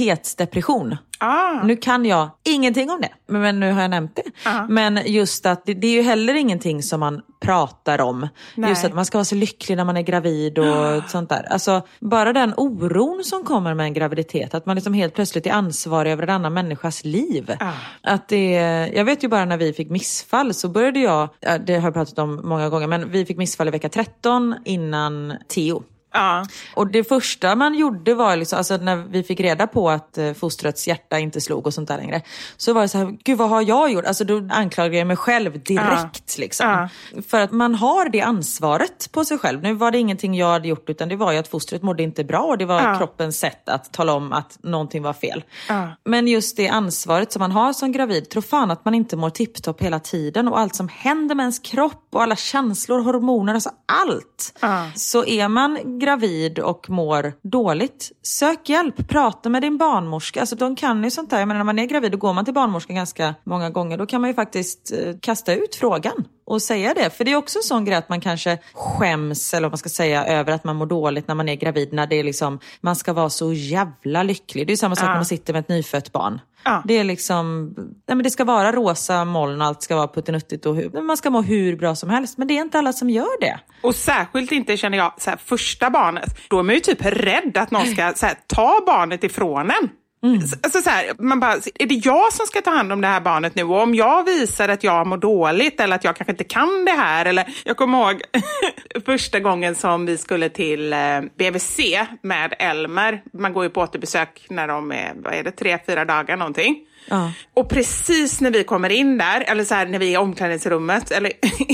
graviditetsdepression. Ah, Nu kan jag ingenting om det, men- nu har jag nämnt det. Men just att det, det är ju heller ingenting som man pratar om. Nej. Just att man ska vara så lycklig när man är gravid och sånt där. Alltså, bara den oron som kommer med en graviditet, att man liksom helt plötsligt är ansvarig över en annan människas liv. Att det, jag vet ju bara när vi fick missfall så började jag, ja, det har jag pratat om många gånger, men vi fick missfall i vecka 13 innan Theo. Ja, Och det första man gjorde var, liksom, alltså när vi fick reda på att eh, fostrets hjärta inte slog och sånt där längre. Så var det så här, gud vad har jag gjort? Alltså då anklagade jag mig själv direkt. Liksom. Ja. För att man har det ansvaret på sig själv. Nu var det ingenting jag hade gjort utan det var ju att fostret mådde inte bra och det var Ja. kroppens sätt att tala om att någonting var fel. Ja. Men just det ansvaret som man har som gravid, tro fan att man inte mår tipptopp hela tiden och allt som händer med ens kropp och alla känslor, hormoner, alltså allt. Ja. Så är man gravid och mår dåligt, sök hjälp, prata med din barnmorska. Alltså de kan ju sånt där. Jag menar, när man är gravid och går man till barnmorskan ganska många gånger, då kan man ju faktiskt eh, kasta ut frågan att säga det. För det är också en sån grej att man kanske skäms, eller vad man ska säga, över att man mår dåligt när man är gravid. När det är liksom, man ska vara så jävla lycklig. Det är samma sak Ja. när man sitter med ett nyfött barn. Ja. Det är liksom, nej men det ska vara rosa moln och allt ska vara puttinuttigt och hur, man ska må hur bra som helst. Men det är inte alla som gör det. Och särskilt inte känner jag så här, första barnet. Då är man ju typ rädd att någon ska här, ta barnet ifrån en. Mm. Alltså så här, man bara, är det jag som ska ta hand om det här barnet nu? Och om jag visar att jag mår dåligt eller att jag kanske inte kan det här. Eller, jag kommer ihåg första gången som vi skulle till eh, BVC med Elmer. Man går ju på återbesök när de är, vad är det, tre, fyra dagar någonting. Ja. Och precis när vi kommer in där, eller så här när vi är i omklädningsrummet, eller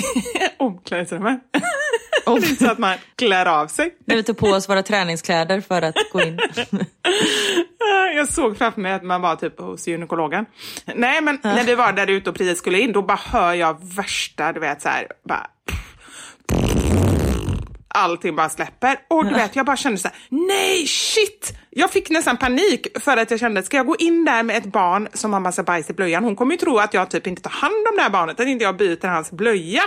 omklädningsrummet. det är inte så att man klär av sig. När vi tar på oss våra träningskläder för att gå in. Jag såg framför mig att man var typ hos gynekologen. Nej, men när vi var där ute och precis skulle in, då bara hör jag värsta, du vet så här, bara... Allting bara släpper. Och du vet, jag bara kände så här, nej shit! Jag fick nästan panik för att jag kände, ska jag gå in där med ett barn som har massa bajs i blöjan? Hon kommer ju tro att jag typ inte tar hand om det här barnet, att inte jag byter hans blöja.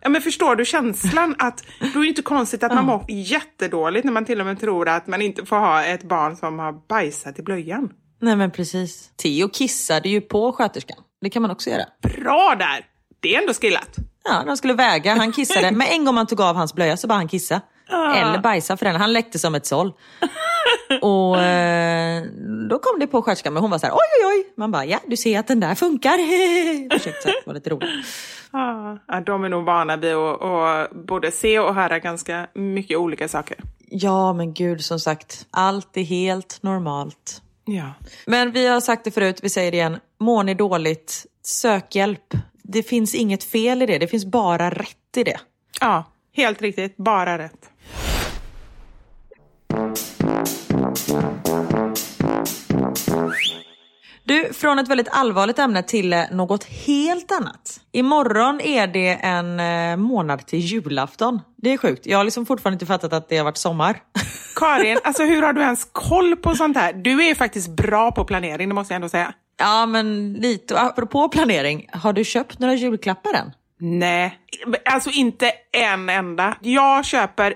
Ja, men förstår du känslan att då är det inte konstigt att man mår jättedåligt när man till och med tror att man inte får ha ett barn som har bajsat i blöjan. Nej men precis. Theo kissade ju på sköterskan. Det kan man också göra. Bra där! Det är ändå skillat. Ja, de skulle väga. Han kissade. Men en gång man tog av hans blöja så bara han kissa. Eller bajsa för den. Han läckte som ett såll. Och eh, då kom det på sköterskan, men hon var så här, oj oj oj. Man bara, ja du ser att den där funkar. Försökte var lite roligt. Ja, de är nog vana vid att, att både se och höra ganska mycket olika saker. Ja men gud, som sagt, allt är helt normalt. Ja. Men vi har sagt det förut, vi säger det igen. Mår ni dåligt, sök hjälp. Det finns inget fel i det, det finns bara rätt i det. ja, helt riktigt. Bara rätt. Du, från ett väldigt allvarligt ämne till eh, något helt annat. Imorgon är det en eh, månad till julafton. Det är sjukt. Jag har liksom fortfarande inte fattat att det har varit sommar. Karin, alltså hur har du ens koll på sånt här? Du är faktiskt bra på planering, det måste jag ändå säga. Ja, men lite. Och apropå planering, har du köpt några julklappar än? Nej, alltså inte en enda. Jag köper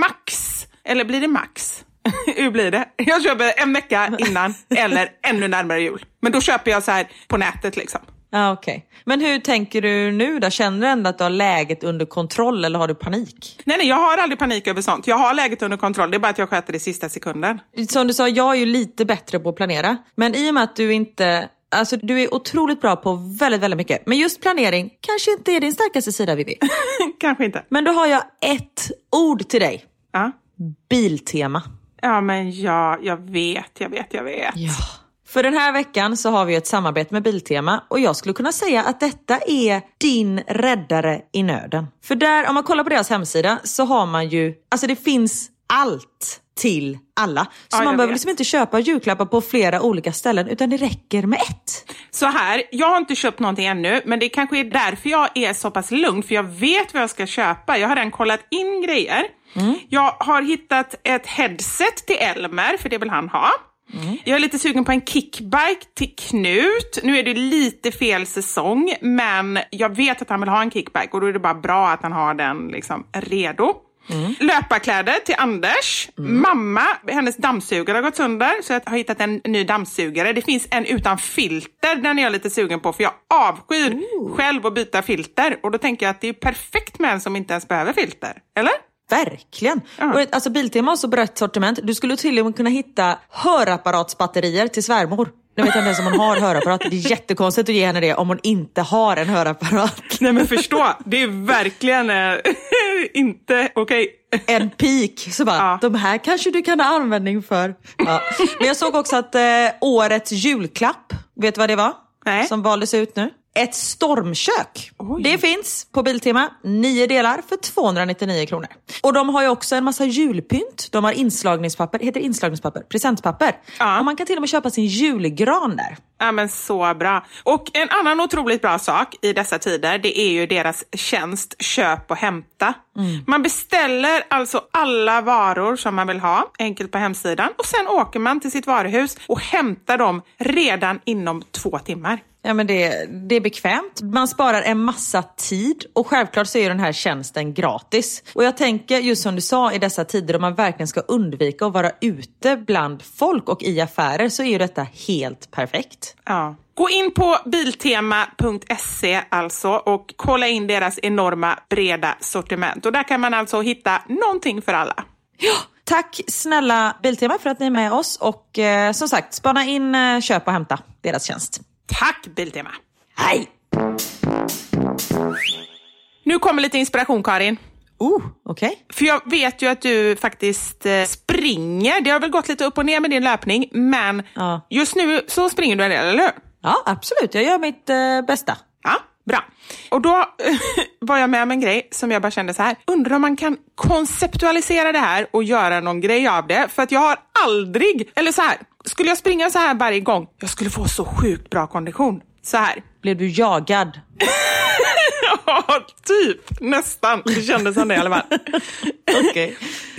max, eller blir det max? Hur blir det? Jag köper en vecka innan eller ännu närmare jul. Men då köper jag så här på nätet liksom. Ja, okej. Men hur tänker du nu då? Känner du ändå att du har läget under kontroll eller har du panik? Nej, nej, jag har aldrig panik över sånt. Jag har läget under kontroll. Det är bara att jag sköter det i sista sekunden. Som du sa, jag är ju lite bättre på att planera. Men i och med att du inte... Alltså du är otroligt bra på väldigt, väldigt mycket. Men just planering kanske inte är din starkaste sida Vivi. Kanske inte. Men då har jag ett ord till dig. Ja. Biltema. ja, men ja, jag vet, jag vet, jag vet. Ja. För den här veckan så har vi ett samarbete med Biltema och jag skulle kunna säga att detta är din räddare i nöden. För där, om man kollar på deras hemsida så har man ju, alltså det finns allt till alla. Så Ja, man behöver vet. liksom inte köpa julklappar på flera olika ställen utan det räcker med ett. Så här, jag har inte köpt någonting ännu, men det kanske är därför jag är så pass lugn, för jag vet vad jag ska köpa. Jag har redan kollat in grejer. Jag har hittat ett headset till Elmer, för det vill han ha. Jag är lite sugen på en kickbike till Knut. Nu är det lite fel säsong, men jag vet att han vill ha en kickbike och då är det bara bra att han har den liksom redo. Löparkläder till Anders. Mamma, hennes dammsugare har gått sönder så jag har hittat en ny dammsugare. Det finns en utan filter, den är jag lite sugen på för jag avskyr själv att byta filter. Och då tänker jag att det är perfekt med en som inte ens behöver filter. Eller? Verkligen! Ja. Och, alltså Biltema har så brett sortiment. Du skulle till och med kunna hitta hörapparatsbatterier till svärmor. Nu vet jag inte ens om hon har hörapparat. Det är jättekonstigt att ge henne det om hon inte har en hörapparat. Nej men förstå, det är verkligen eh, inte okej. en peak. Så bara, Ja. de här kanske du kan ha användning för. Ja. Men jag såg också att eh, årets julklapp, vet du vad det var? Nej. Som valdes ut nu. Ett stormkök. Oj. Det finns på Biltema, nio delar för 299 kronor. Och de har ju också en massa julpynt. De har inslagningspapper, heter inslagningspapper, presentpapper. Ja. Och man kan till och med köpa sin julgran där. Ja men så bra. Och en annan otroligt bra sak i dessa tider, det är ju deras tjänst köp och hämta. Man beställer alltså alla varor som man vill ha, enkelt på hemsidan, och sen åker man till sitt varuhus och hämtar dem redan inom två timmar. Ja, men det, det är bekvämt, man sparar en massa tid och självklart så är den här tjänsten gratis. Och jag tänker just som du sa i dessa tider då man verkligen ska undvika att vara ute bland folk och i affärer så är ju detta helt perfekt. Ja. Gå in på biltema.se alltså och kolla in deras enorma breda sortiment. Och där kan man alltså hitta någonting för alla. Ja, tack snälla Biltema för att ni är med oss och eh, som sagt spana in, eh, köp och hämta deras tjänst. Tack Biltema! Hej! Nu kommer lite inspiration Karin. Oh. Okay. För jag vet ju att du faktiskt eh, springer. Det har väl gått lite upp och ner med din löpning, men ja. just nu så springer du en del, eller hur? Ja, absolut. Jag gör mitt eh, bästa. Ja, bra. Och då var jag med om en grej som jag bara kände så här, undrar om man kan konceptualisera det här och göra någon grej av det. För att jag har aldrig, eller så här, skulle jag springa så här varje gång, jag skulle få så sjukt bra kondition. Så här. Blev du jagad? ja, typ. Nästan. Det kändes som det i alla fall. okay.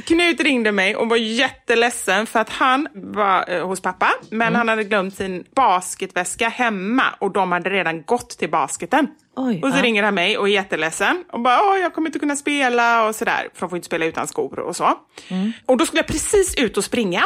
Knut ringde mig och var jätteledsen för att han var eh, hos pappa, men mm. han hade glömt sin basketväska hemma och de hade redan gått till basketen. Oj, och så ja. ringer han mig och är jätteledsen och bara Åh, jag kommer inte kunna spela och sådär, för de får inte spela utan skor och så. Mm. Och då skulle jag precis ut och springa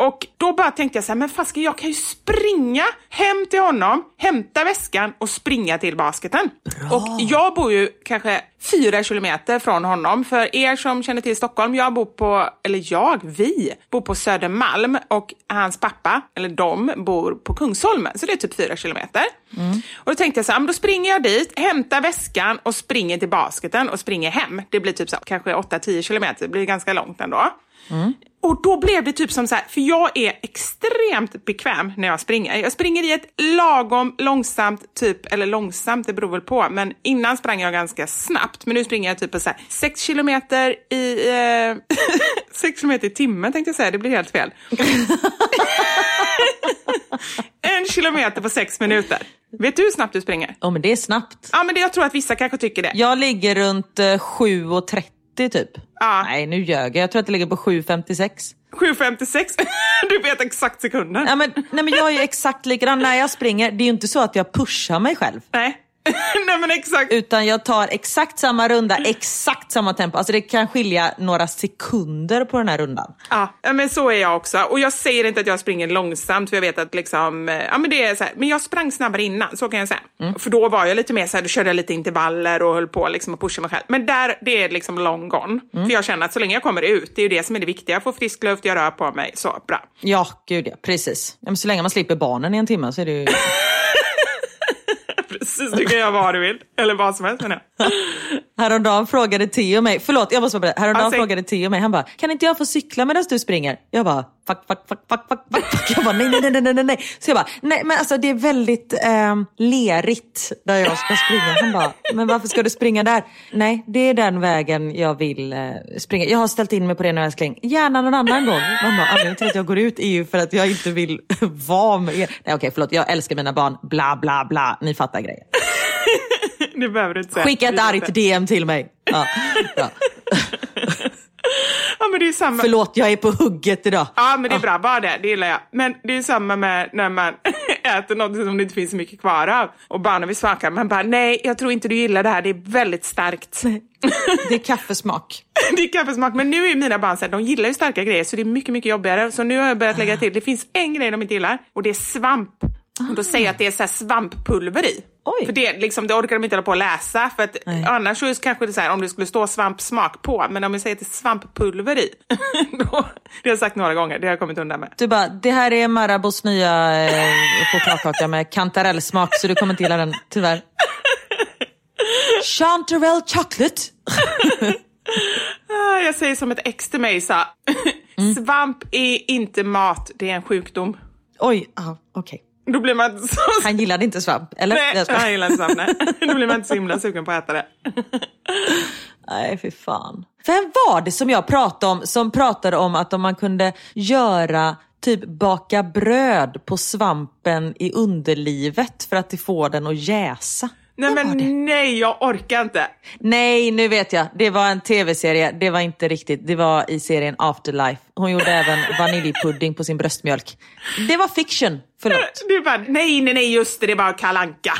och då bara tänkte jag så här, men fasken jag kan ju springa hem till honom, hämta väskan och springa till basketen. Bra. Och jag bor ju kanske fyra kilometer från honom. För er som känner till Stockholm, jag bor på, eller jag, vi, bor på Södermalm och hans pappa, eller de, bor på Kungsholmen. Så det är typ fyra kilometer. Mm. Och då tänkte jag så här, då springer jag dit, hämtar väskan och springer till basketen och springer hem. Det blir typ så, kanske 8-10 kilometer, det blir ganska långt ändå. Mm. Och då blev det typ som så här, för jag är extremt bekväm när jag springer. Jag springer i ett lagom långsamt, typ, eller långsamt, det beror väl på, men innan sprang jag ganska snabbt. Men nu springer jag typ på så här 6 kilometer i... Eh, 6 kilometer i timmen tänkte jag säga, det blir helt fel. en kilometer på sex minuter. Vet du hur snabbt du springer? Ja, men det är snabbt. Ja, men det, jag tror att vissa kanske tycker det. Jag ligger runt eh, 7.30 typ. Ja. Nej, nu ljög jag. Jag tror att det ligger på 7.56. 7.56? Du vet exakt sekunden. Ja, men, nej, men jag är ju exakt likadan när jag springer. Det är ju inte så att jag pushar mig själv. Nej. Nej men exakt. Utan jag tar exakt samma runda, exakt samma tempo. Alltså det kan skilja några sekunder på den här rundan. Ja, men så är jag också. Och jag säger inte att jag springer långsamt för jag vet att liksom, eh, ja men det är så här, men jag sprang snabbare innan, så kan jag säga. Mm. För då var jag lite mer så här, då körde jag lite intervaller och höll på liksom att pusha mig själv. Men där, det är liksom long gone. Mm. För jag känner att så länge jag kommer ut, det är ju det som är det viktiga. Jag får frisk luft, jag rör på mig, så bra. Ja, gud ja, precis. Ja, men så länge man slipper barnen i en timme så är det ju... Precis, du kan göra vad du vill. Eller vad som helst menar jag. Häromdagen frågade Theo mig, förlåt jag måste bara berätta. Häromdagen alltså, frågade Theo mig, han bara, kan inte jag få cykla medan du springer? Jag bara, fuck, fuck, fuck, fuck, fuck, fuck. Jag bara, nej, nej, nej, nej, nej, nej. Så jag bara, nej men alltså det är väldigt eh, lerigt där jag ska springa. Han bara, men varför ska du springa där? Nej, det är den vägen jag vill eh, springa. Jag har ställt in mig på det nu älskling. Gärna någon annan gång. Mamma, anledningen till att jag går ut är ju för att jag inte vill vara med er. Nej okej, förlåt, jag älskar mina barn, bla bla bla. Ni fattar grejen. det behöver du inte säga. Skicka ett argt DM till mig. Ja, ja. men det är samma. Förlåt, jag är på hugget idag. Ja, men det är bra. Bara det. Det gillar jag. Men det är samma med när man äter något som det inte finns så mycket kvar av och barnen vill smaka. Man bara, nej, jag tror inte du gillar det här. Det är väldigt starkt. Det är kaffesmak. det är kaffesmak. Men nu är mina barn så här, de gillar ju starka grejer så det är mycket, mycket jobbigare. Så nu har jag börjat lägga till. Det finns en grej de inte gillar och det är svamp. Och då säger jag att det är så svamppulver i. Oj. För det, liksom, det orkar de inte hålla på att läsa. För att annars så det kanske det så här, om det skulle stå svampsmak på, men om jag säger att det är svamppulver i, då, det har jag sagt några gånger, det har jag kommit undan med. Du bara, det här är Marabous nya eh, chokladkaka med kantarellsmak, så du kommer inte gilla den, tyvärr. Chanterelle chocolate. Ah, jag säger som ett ex till mig sa, mm. svamp är inte mat, det är en sjukdom. Oj, ah, okej. Okay. Då blir man så... Han gillade inte svamp, eller? Nej, han gillade inte svamp. Nej. Då blir man inte så himla sugen på att äta det. Nej, fy fan. Vem var det som jag pratade om som pratade om att om man kunde göra typ baka bröd på svampen i underlivet för att det får den att jäsa? Nej var det? men nej, jag orkar inte. Nej, nu vet jag. Det var en tv-serie. Det var inte riktigt. Det var i serien Afterlife. Hon gjorde även vaniljpudding på sin bröstmjölk. Det var fiction. Förlåt. Är bara, nej, nej, nej, just det, det bara kalanka.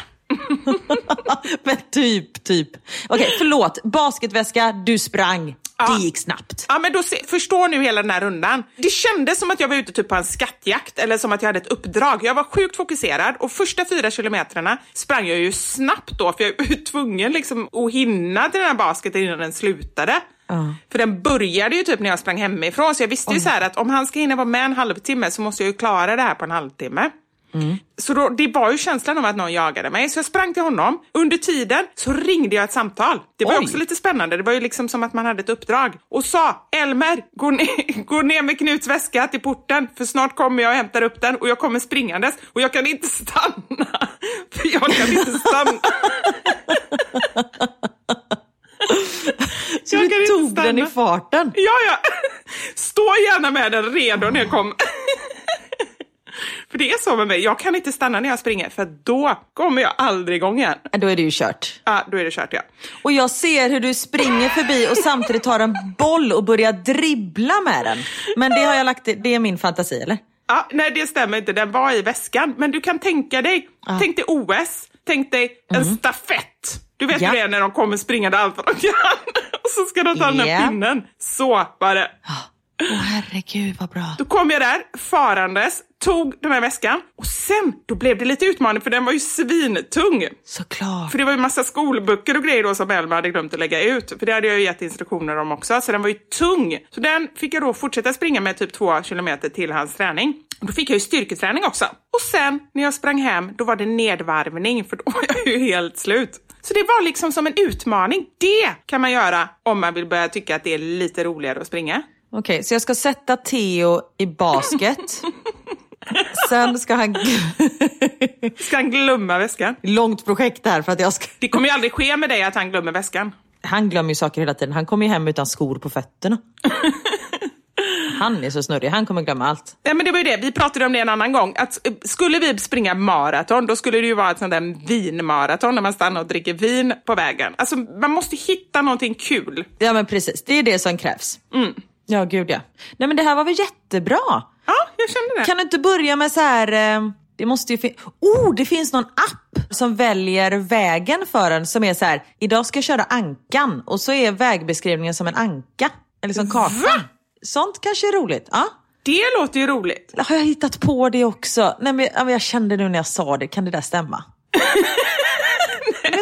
Men typ, typ. Okej, förlåt. Basketväska, du sprang. Ja. Det gick snabbt. Ja, men då se, förstår nu hela den här rundan. Det kändes som att jag var ute typ på en skattjakt eller som att jag hade ett uppdrag. Jag var sjukt fokuserad och första fyra kilometrarna sprang jag ju snabbt då för jag var tvungen liksom att hinna till den här basketen innan den slutade. För den började ju typ när jag sprang hemifrån så jag visste ju så att om han ska hinna vara med en halvtimme så måste jag ju klara det här på en halvtimme. Så då, det var ju känslan av att någon jagade mig, så jag sprang till honom. Under tiden så ringde jag ett samtal. Det var Oj. också lite spännande, det var ju liksom som att man hade ett uppdrag. Och sa, Elmer, gå ner, gå ner med Knuts väska till porten, för snart kommer jag och hämtar upp den och jag kommer springandes och jag kan inte stanna. För jag kan inte stanna. Så du tog den i farten? Ja, ja. Stå gärna med den redo när jag kommer. För det är så med mig, jag kan inte stanna när jag springer för då kommer jag aldrig igång igen. Då är det ju kört. Ja, då är det kört ja. Och jag ser hur du springer förbi och samtidigt tar en boll och börjar dribbla med den. Men det har jag lagt, det är min fantasi eller? ja. Nej, det stämmer inte, den var i väskan. Men du kan tänka dig, tänk dig OS, tänk dig en stafett. Du vet Ja. hur det är när de kommer springande allt vad de kan. Och så ska de ta den Ja. här pinnen. Så var det. Åh herregud vad bra. Då kom jag där farandes, tog den här väskan och sen då blev det lite utmaning för den var ju svintung. Såklart. För det var ju massa skolböcker och grejer då som Elma hade glömt att lägga ut. För det hade jag ju gett instruktioner om också, så den var ju tung. Så den fick jag då fortsätta springa med typ två kilometer till hans träning. Och då fick jag ju styrketräning också. Och sen när jag sprang hem, då var det nedvarvning för då var jag ju helt slut. Så det var liksom som en utmaning. Det kan man göra om man vill börja tycka att det är lite roligare att springa. Okej, så jag ska sätta Theo i basket. Sen ska han... Ska han glömma väskan? Långt projekt här för att jag ska... Det kommer ju aldrig ske med dig att han glömmer väskan. Han glömmer ju saker hela tiden. Han kommer ju hem utan skor på fötterna. Han är så snurrig, han kommer glömma allt. Nej, men det var ju det, vi pratade om det en annan gång. Att eh, skulle vi springa maraton, då skulle det ju vara ett sånt där vinmaraton när man stannar och dricker vin på vägen. Alltså, man måste hitta någonting kul. Ja men precis, det är det som krävs. Ja gud ja. Nej men det här var väl jättebra. Ja, jag kände det. Kan du inte börja med så här... eh, Det måste ju fin- oh, det finns någon app som väljer vägen för en som är så här, idag ska jag köra ankan och så är vägbeskrivningen som en anka. Eller som kartan. Va? Sånt kanske är roligt. Ja. Det låter ju roligt. Har jag hittat på det också? Nej, men jag kände nu när jag sa det, kan det där stämma?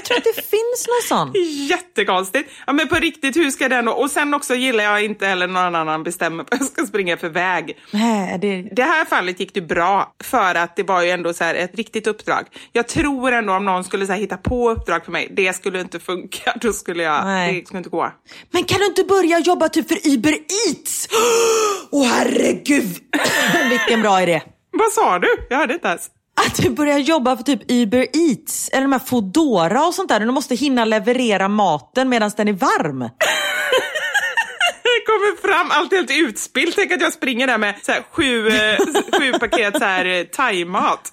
tror att det finns någon sån. Jättekonstigt. Ja, men på riktigt, hur ska den... Och sen också gillar jag inte heller någon annan bestämmer vad jag ska springa för väg. Nej, det... Det här fallet gick det bra för att det var ju ändå så ett riktigt uppdrag. Jag tror ändå om någon skulle så hitta på uppdrag för mig, det skulle inte funka. Då skulle jag, Nej. det skulle inte gå. Men kan du inte börja jobba typ för Uber Eats? Åh herregud! Vilken bra idé. Vad sa du? Jag hörde inte ens. Att du börjar jobba för typ Uber Eats eller de här Foodora och sånt där. Du måste hinna leverera maten medan den är varm. Det kommer fram allt helt utspillt. Tänk att jag springer där med så här, sju, eh, sju paket så här, eh, thaimat.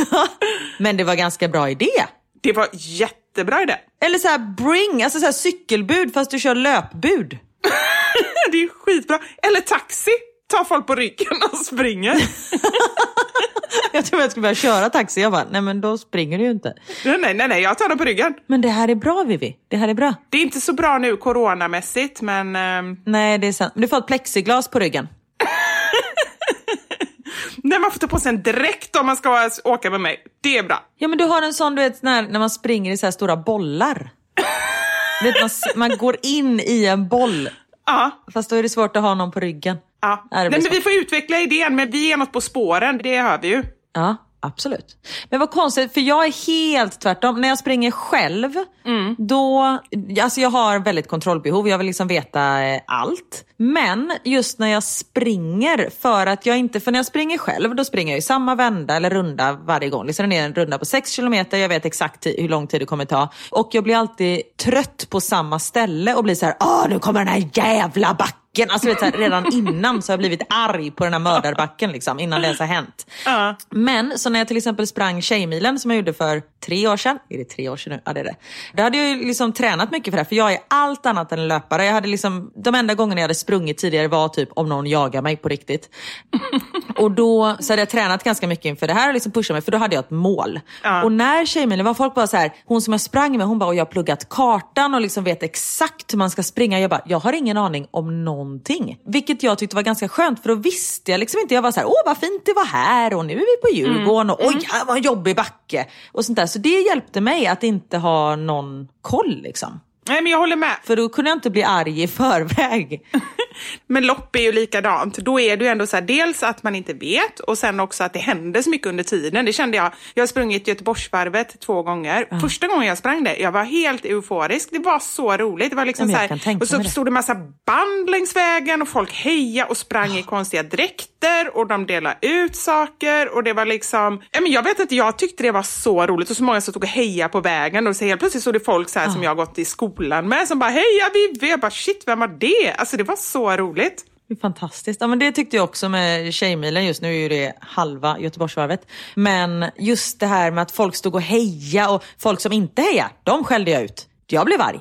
Men det var ganska bra idé. Det var jättebra idé. Eller så här bring, alltså så här cykelbud fast du kör löpbud. Det är skitbra. Eller taxi. Ta folk på ryggen och springer. Jag tror jag skulle börja köra taxi. Jag bara, nej men då springer du ju inte. nej, nej, nej, nej, jag tar dem på ryggen. Men det här är bra Vivi. Det här är bra. Det är inte så bra nu coronamässigt, men ehm, Nej, det är sant. Men du får ett plexiglas på ryggen. när man får ta på sig en dräkt om man ska åka med mig. Det är bra. Ja men du har en sån du vet när, när man springer i så här stora bollar. Vet, man, man går in i en boll. Ja. Fast då är det svårt att ha någon på ryggen. Ja. Nej, men vi får utveckla idén, men vi är något på spåren, det hör vi ju. Ja, absolut. Men vad konstigt, för jag är helt tvärtom. När jag springer själv, då... Alltså jag har väldigt kontrollbehov, jag vill liksom veta eh, allt. Men just när jag springer, för att jag inte... För när jag springer själv, då springer jag i samma vända eller runda varje gång. Liksom det är en runda på 6 kilometer, jag vet exakt hur lång tid det kommer ta. Och jag blir alltid trött på samma ställe och blir så här, åh nu kommer den här jävla backen backen. Alltså vet, här, redan innan så har jag blivit arg på den här mördarbacken liksom, innan det ens har hänt. Ja. Men så när jag till exempel sprang Tjejmilen som jag gjorde för tre år sedan. Är det tre år sedan nu? Ja det är det. Då hade jag ju liksom tränat mycket för det här, för jag är allt annat än en löpare. Jag hade liksom, de enda gångerna jag hade sprungit tidigare var typ om någon jagar mig på riktigt. och då så hade jag tränat ganska mycket inför det här och liksom pushat mig för då hade jag ett mål. Ja. Och när Tjejmilen var folk bara så här, hon som jag sprang med hon bara och jag har pluggat kartan och liksom vet exakt hur man ska springa. Jag bara, jag har ingen aning om någonting. Vilket jag tyckte var ganska skönt för då visste jag liksom inte. Jag var så här, åh vad fint det var här och nu är vi på Djurgården och oj vad en jobbig backe. Och sånt där. Så det hjälpte mig att inte ha någon koll liksom. Nej, men jag håller med. För då kunde jag inte bli arg i förväg. Men lopp är ju likadant. Då är det ju ändå så här, dels att man inte vet och sen också att det händer så mycket under tiden. Det kände jag. Jag har sprungit Göteborgsvarvet två gånger. Första gången jag sprang det, jag var helt euforisk. Det var så roligt. Det var liksom Ja, så här, och så mig det. stod det massa band längs vägen och folk hejade och sprang i konstiga dräkter och de delade ut saker och det var liksom, ja, men jag vet inte, jag tyckte det var så roligt och så många som stod och hejade på vägen och så helt plötsligt stod det folk så här som jag gått i skolan med som bara heja vi, jag bara shit vem var det? Alltså det var så roligt. Fantastiskt. Ja, men det tyckte jag också med Tjejmilen. Just nu är ju det halva Göteborgsvarvet. Men just det här med att folk stod och heja och folk som inte hejade, de skällde jag ut. Jag blev arg.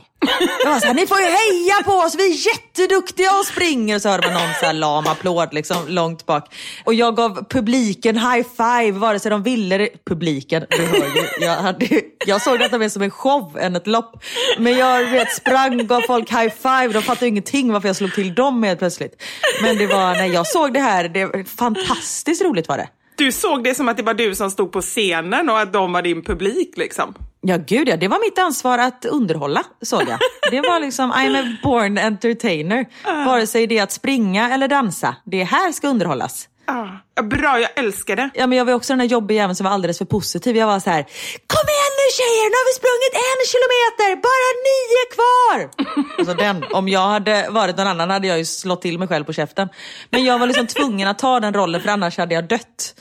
Jag var så här, ni får ju heja på oss, vi är jätteduktiga och springer. Och så hörde man någon så här lam applåd liksom, långt bak. Och jag gav publiken high five vare sig de ville det. Publiken, du hör ju. Jag, hade, jag såg detta mer som en show än ett lopp. Men jag vet, sprang, gav folk high five. De fattade ingenting varför jag slog till dem helt plötsligt. Men det var, när jag såg det här, det var fantastiskt roligt var det. Du såg det som att det var du som stod på scenen och att de var din publik liksom. Ja gud ja, det var mitt ansvar att underhålla såg jag. Det var liksom, I'm a born entertainer. Vare sig det är att springa eller dansa, det här ska underhållas. Ah, bra, jag älskar det. Ja men jag var också den där jobbiga jäveln som var alldeles för positiv. Jag var så här, kom igen nu tjejer, nu har vi sprungit en kilometer, bara nio kvar. Alltså den, om jag hade varit någon annan hade jag ju slått till mig själv på käften. Men jag var liksom tvungen att ta den rollen för annars hade jag dött.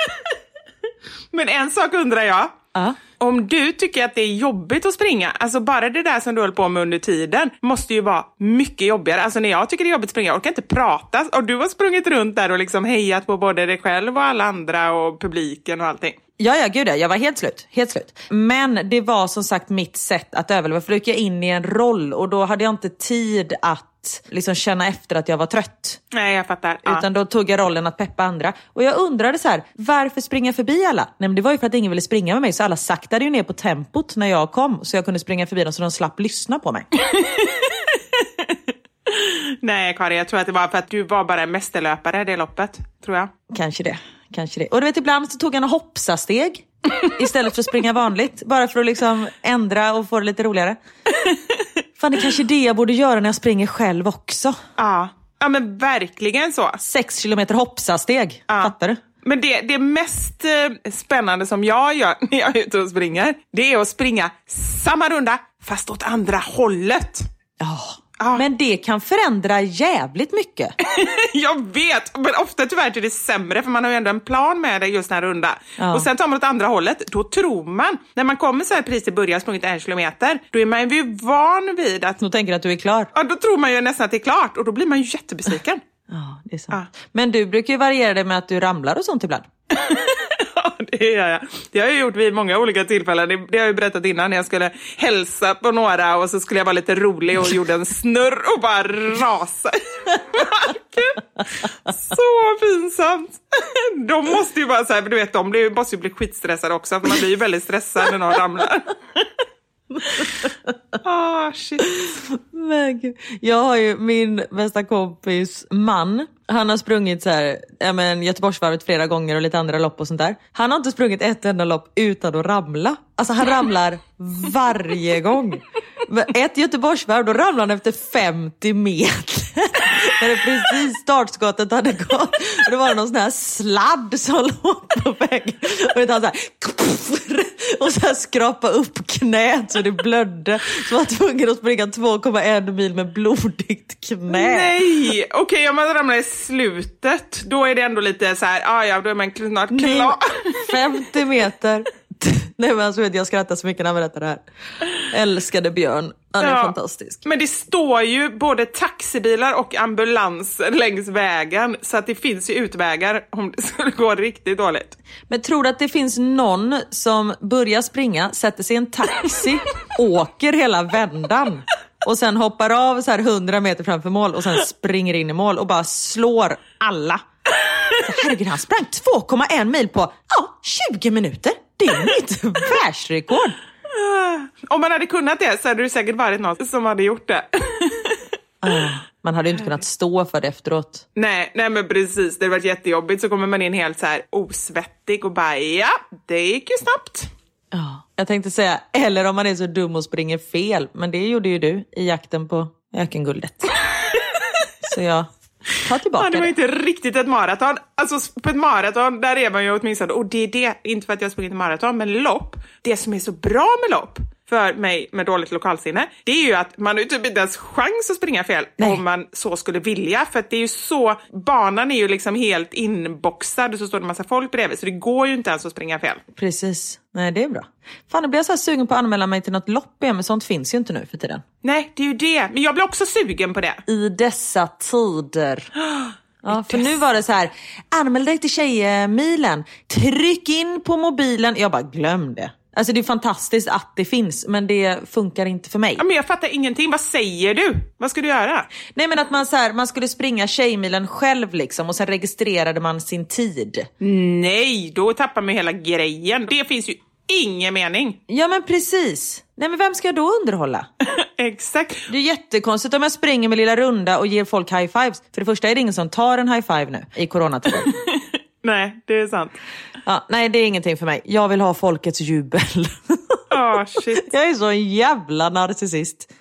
Men en sak undrar jag. Ja. Om du tycker att det är jobbigt att springa, alltså bara det där som du höll på med under tiden måste ju vara mycket jobbigare. Alltså när jag tycker det är jobbigt att springa, jag orkar inte prata. Och du har sprungit runt där och liksom hejat på både dig själv och alla andra och publiken och allting. Ja, ja, gud ja. Jag var helt slut. Helt slut. Men det var som sagt mitt sätt att överleva. För då gick jag in i en roll och då hade jag inte tid att liksom känna efter att jag var trött. Nej, jag fattar. Ja. Utan då tog jag rollen att peppa andra. Och jag undrade så här, varför springa förbi alla? Nej men det var ju för att ingen ville springa med mig så alla saktade ju ner på tempot när jag kom. Så jag kunde springa förbi dem så de slapp lyssna på mig. Nej, Karin, jag tror att det var för att du var bara en mästerlöpare det loppet, tror jag. Kanske det. Kanske det. Och du vet ibland så tog jag några hoppsasteg istället för att springa vanligt. Bara för att liksom ändra och få det lite roligare. Fan det är kanske är det jag borde göra när jag springer själv också. Ja, ja men verkligen så. Sex kilometer hoppsasteg. Fattar du? Men det, det mest eh, spännande som jag gör när jag är ute och springer, det är att springa samma runda fast åt andra hållet. Ja. Ja. Men det kan förändra jävligt mycket. jag vet, men ofta tyvärr är det sämre för man har ju ändå en plan med det just den här runda. Ja. Och sen tar man åt andra hållet, då tror man, när man kommer så här precis i början, sprungit en kilometer, då är man ju van vid att, Nu tänker att du är klar. ja då tror man ju nästan att det är klart och då blir man ju jättebesviken. Ja, det är sant. Men du brukar ju variera det med att du ramlar och sånt ibland. Det gör jag. Det har jag gjort vid många olika tillfällen. Det, det har jag berättat innan. Jag skulle hälsa på några och så skulle jag vara lite rolig och gjorde en snurr och bara rasa i marken. Så pinsamt. De måste ju bara så här, du vet, de blir, måste ju bli skitstressade också. För man blir ju väldigt stressad när någon ramlar. Ah, shit. Men. Jag har ju min bästa kompis man. Han har sprungit så här, ja, men Göteborgsvarvet flera gånger och lite andra lopp och sånt där. Han har inte sprungit ett enda lopp utan att ramla. Alltså han ramlar varje gång. Ett Göteborgsvarv, då ramlar han efter 50 meter. När det precis startskottet hade gått. Och det var någon sån här sladd som låg på väggen. Och han så här, och så här skrapa upp knät så det blödde. Så var tvungen att springa 2,1 mil med blodigt knä. Nej! Okej, om man ramlar i slutet, då är det ändå lite så här, ah, ja, då är man snart Nej, klar. 50 meter. Nej men alltså, jag skrattar så mycket när han berättar det här. Älskade Björn, han är Ja. fantastisk. Men det står ju både taxibilar och ambulanser längs vägen så att det finns ju utvägar om det skulle gå riktigt dåligt. Men tror du att det finns någon som börjar springa, sätter sig i en taxi, åker hela vändan och sen hoppar av så här 100 meter framför mål och sen springer in i mål och bara slår alla. Så, herregud, han sprang 2,1 mil på ja, 20 minuter. Det är mitt världsrekord. Om man hade kunnat det så hade det säkert varit någon som hade gjort det. Man hade ju inte kunnat stå för det efteråt. nej, nej men precis, det hade varit jättejobbigt så kommer man in helt så här osvettig och bara ja, det gick ju snabbt. Ja, jag tänkte säga, eller om man är så dum och springer fel. Men det gjorde ju du i jakten på ökenguldet. så jag tar tillbaka Ja, det var inte riktigt ett maraton. Alltså på ett maraton, där är man ju åtminstone, och det är det, inte för att jag har sprungit maraton, men lopp, det som är så bra med lopp, för mig med dåligt lokalsinne, det är ju att man har ju typ inte ens chans att springa fel Nej. om man så skulle vilja. För att det är ju så, banan är ju liksom helt inboxad och så står det massa folk bredvid, så det går ju inte ens att springa fel. Precis. Nej, det är bra. Fan, nu blir jag så sugen på att anmäla mig till något lopp igen, men sånt finns ju inte nu för tiden. Nej, det är ju det. Men jag blir också sugen på det. I dessa tider. Ja, för nu var det så här, anmäl dig till Tjejmilen, tryck in på mobilen. Jag bara, glöm det. Alltså det är fantastiskt att det finns, men det funkar inte för mig. Ja, men jag fattar ingenting. Vad säger du? Vad ska du göra? Nej men att man, så här, man skulle springa Tjejmilen själv liksom och sen registrerade man sin tid. Nej, då tappar man hela grejen. Det finns ju ingen mening. Ja men precis. Nej men vem ska jag då underhålla? Exakt. Det är jättekonstigt om jag springer med lilla runda och ger folk high fives. För det första är det ingen som tar en high five nu i coronatider. Nej, det är sant. Ja, nej det är ingenting för mig. Jag vill ha folkets jubel. Åh, shit. jag är så en jävla narcissist.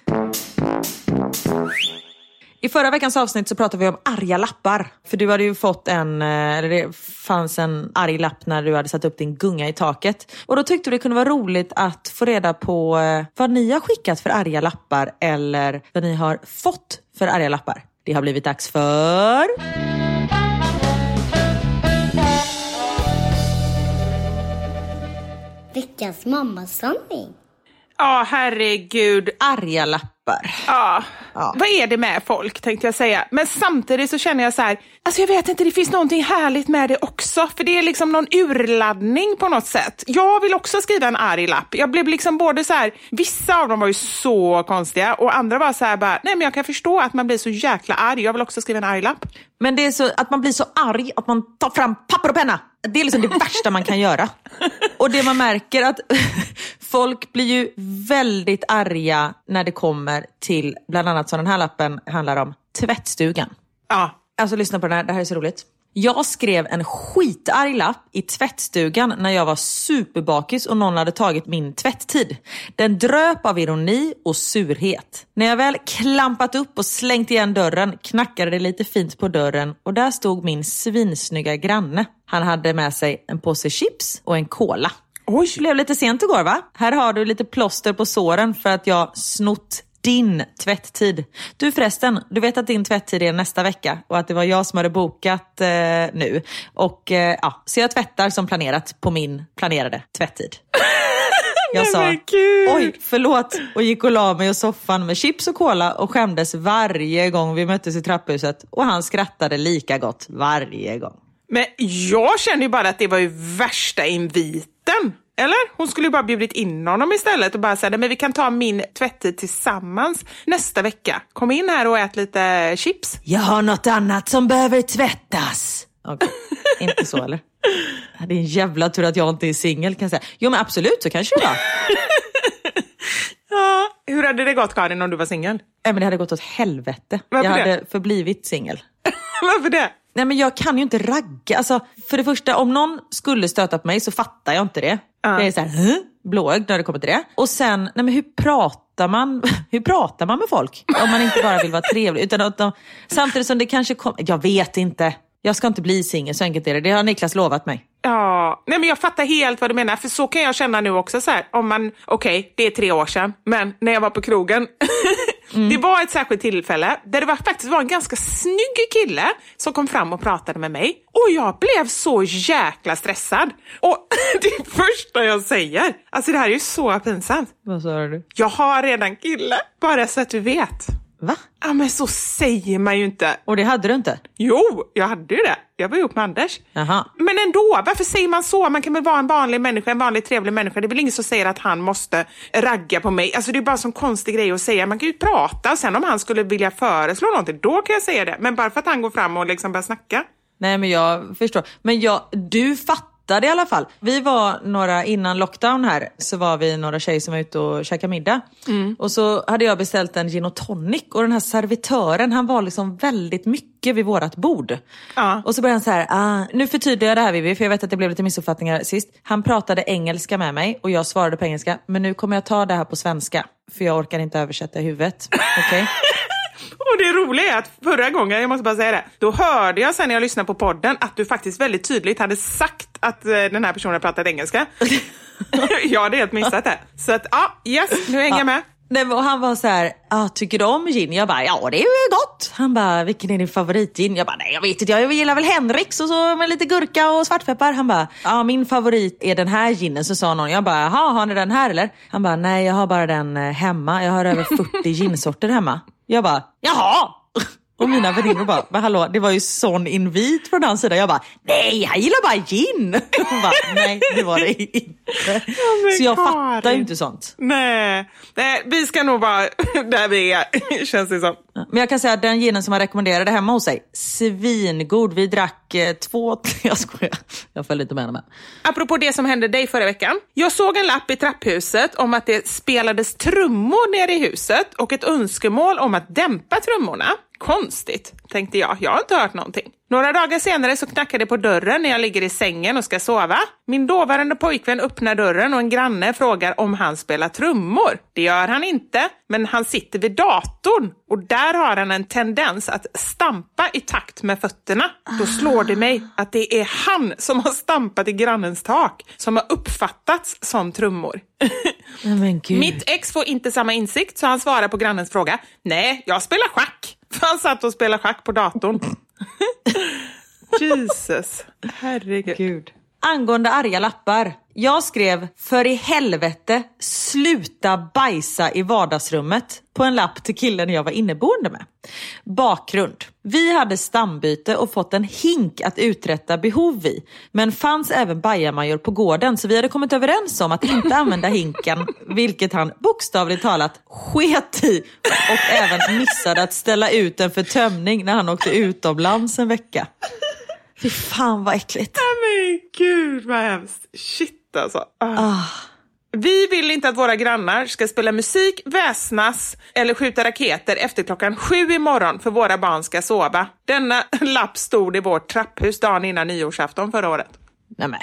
I förra veckans avsnitt så pratade vi om arga lappar. För du hade ju fått en, eh, eller det fanns en arg lapp när du hade satt upp din gunga i taket. Och då tyckte du det kunde vara roligt att få reda på eh, vad ni har skickat för arga lappar eller vad ni har fått för arga lappar. Det har blivit dags för... Veckans mammasanning. Ja, herregud. Arga lappar. Ja. Ja. Vad är det med folk, tänkte jag säga. Men samtidigt så känner jag så här, alltså jag vet inte, det finns någonting härligt med det också. För det är liksom någon urladdning på något sätt. Jag vill också skriva en arg lapp. Jag blev liksom både så här, vissa av dem var ju så konstiga och andra var så här bara, nej men jag kan förstå att man blir så jäkla arg. Jag vill också skriva en arg lapp. Men det är så att man blir så arg att man tar fram papper och penna. Det är liksom det värsta man kan göra. Och det man märker att folk blir ju väldigt arga när det kommer till bland annat som den här lappen handlar om tvättstugan. Ja, Alltså lyssna på den här, det här är så roligt. Jag skrev en skitarg lapp i tvättstugan när jag var superbakis och någon hade tagit min tvätttid. Den dröp av ironi och surhet. När jag väl klampat upp och slängt igen dörren knackade det lite fint på dörren och där stod min svinsnygga granne. Han hade med sig en påse chips och en cola. Oj. Det blev lite sent igår va? Här har du lite plåster på såren för att jag snott din tvätttid. Du förresten, du vet att din tvätttid är nästa vecka och att det var jag som hade bokat eh, nu. Och eh, ja, Så jag tvättar som planerat på min planerade tvätttid. Jag sa oj förlåt och gick och la mig i soffan med chips och cola och skämdes varje gång vi möttes i trapphuset. Och han skrattade lika gott varje gång. Men jag känner ju bara att det var ju värsta inviten. Eller? Hon skulle ju bara bjudit in honom istället och bara säga men vi kan ta min tvättid tillsammans nästa vecka. Kom in här och ät lite chips. Jag har något annat som behöver tvättas. Okej, inte så eller? Det är en jävla tur att jag inte är singel kan jag säga. Jo men absolut så kanske det var. Ja, hur hade det gått Karin om du var singel? Nej men det hade gått åt helvete. Varför jag det? hade förblivit singel. Varför det? Nej men jag kan ju inte ragga. Alltså, för det första, om någon skulle stöta på mig så fattar jag inte det. Jag är så här, "Hä?" blåögd när det kommer till det. Och sen, nej men hur pratar man hur pratar man med folk? Om man inte bara vill vara trevlig. Utan att de, samtidigt som det kanske kommer, jag vet inte. Jag ska inte bli singel, så enkelt är det. Det har Niklas lovat mig. Ja, nej men jag fattar helt vad du menar, för så kan jag känna nu också så här, om man, okej, det är tre år sedan, men när jag var på krogen Det var ett särskilt tillfälle där det var, faktiskt var en ganska snygg kille som kom fram och pratade med mig. Och jag blev så jäkla stressad. Och det första jag säger, alltså det här är ju så pinsamt. Vad sa du? Jag har redan kille, bara så att du vet. Va? Ja men så säger man ju inte. Och det hade du inte? Jo, jag hade ju det. Jag var ihop med Anders. Jaha. Men ändå, varför säger man så? Man kan väl vara en vanlig människa, en vanlig trevlig människa. Det är väl ingen som säger att han måste ragga på mig. Alltså det är bara en konstig grej att säga. Man kan ju prata och sen om han skulle vilja föreslå någonting, då kan jag säga det. Men bara för att han går fram och liksom börjar snacka. Nej men jag förstår. Men jag, du fattade i alla fall. Vi var några, innan lockdown här, så var vi några tjejer som var ute och käkade middag. Och så hade jag beställt en gin och tonic och den här servitören han var liksom väldigt mycket vid vårat bord. Ja. Och så började han så här, ah, nu förtydligar jag det här Vivi, för jag vet att det blev lite missuppfattningar sist. Han pratade engelska med mig och jag svarade på engelska, men nu kommer jag ta det här på svenska. För jag orkar inte översätta i huvudet. Okej? Och det roliga är att förra gången, jag måste bara säga det, då hörde jag sen när jag lyssnade på podden att du faktiskt väldigt tydligt hade sagt att eh, den här personen pratat engelska. jag hade helt missat det. Så att, ja, yes, nu hänger jag med. Nej, han var så här, ah, tycker du om gin? Jag bara, ja det är ju gott. Han bara, vilken är din favoritgin? Jag bara, nej jag vet inte, jag gillar väl Henriks och så med lite gurka och svartpeppar. Han bara, ja min favorit är den här ginen. Så sa någon, jag bara, jaha har ni den här eller? Han bara, nej jag har bara den eh, hemma. Jag har över 40 ginsorter hemma. Jag bara, jaha! Och mina väninnor bara, men hallå det var ju sån invit från hans sida. Jag bara, nej jag gillar bara gin. Hon bara, nej det var det inte. men Så jag Karin. fattar ju inte sånt. Nej, nej, vi ska nog vara där vi är, känns det som. Men jag kan säga att den ginen som han rekommenderade hemma hos sig, svingod. Vi drack eh, två, jag skojar, jag följde inte med henne. Apropå det som hände dig förra veckan. Jag såg en lapp i trapphuset om att det spelades trummor nere i huset och ett önskemål om att dämpa trummorna. Konstigt, tänkte jag. Jag har inte hört någonting. Några dagar senare så knackar det på dörren när jag ligger i sängen och ska sova. Min dåvarande pojkvän öppnar dörren och en granne frågar om han spelar trummor. Det gör han inte, men han sitter vid datorn och där har han en tendens att stampa i takt med fötterna. Då slår det mig att det är han som har stampat i grannens tak som har uppfattats som trummor. Mitt ex får inte samma insikt så han svarar på grannens fråga. Nej, jag spelar schack. För han satt och spelade schack på datorn. Jesus, herregud. Gud. Angående arga lappar. Jag skrev för i helvete sluta bajsa i vardagsrummet på en lapp till killen jag var inneboende med. Bakgrund. Vi hade stambyte och fått en hink att uträtta behov i. Men fanns även bajamajor på gården så vi hade kommit överens om att inte använda hinken. Vilket han bokstavligt talat sket i. Och även missade att ställa ut den för tömning när han åkte utomlands en vecka. Fy fan vad äckligt. Men gud vad hemskt. Shit alltså. Ah. Vi vill inte att våra grannar ska spela musik, väsnas eller skjuta raketer efter klockan sju imorgon för våra barn ska sova. Denna lapp stod i vårt trapphus dagen innan nyårsafton förra året. Nej men.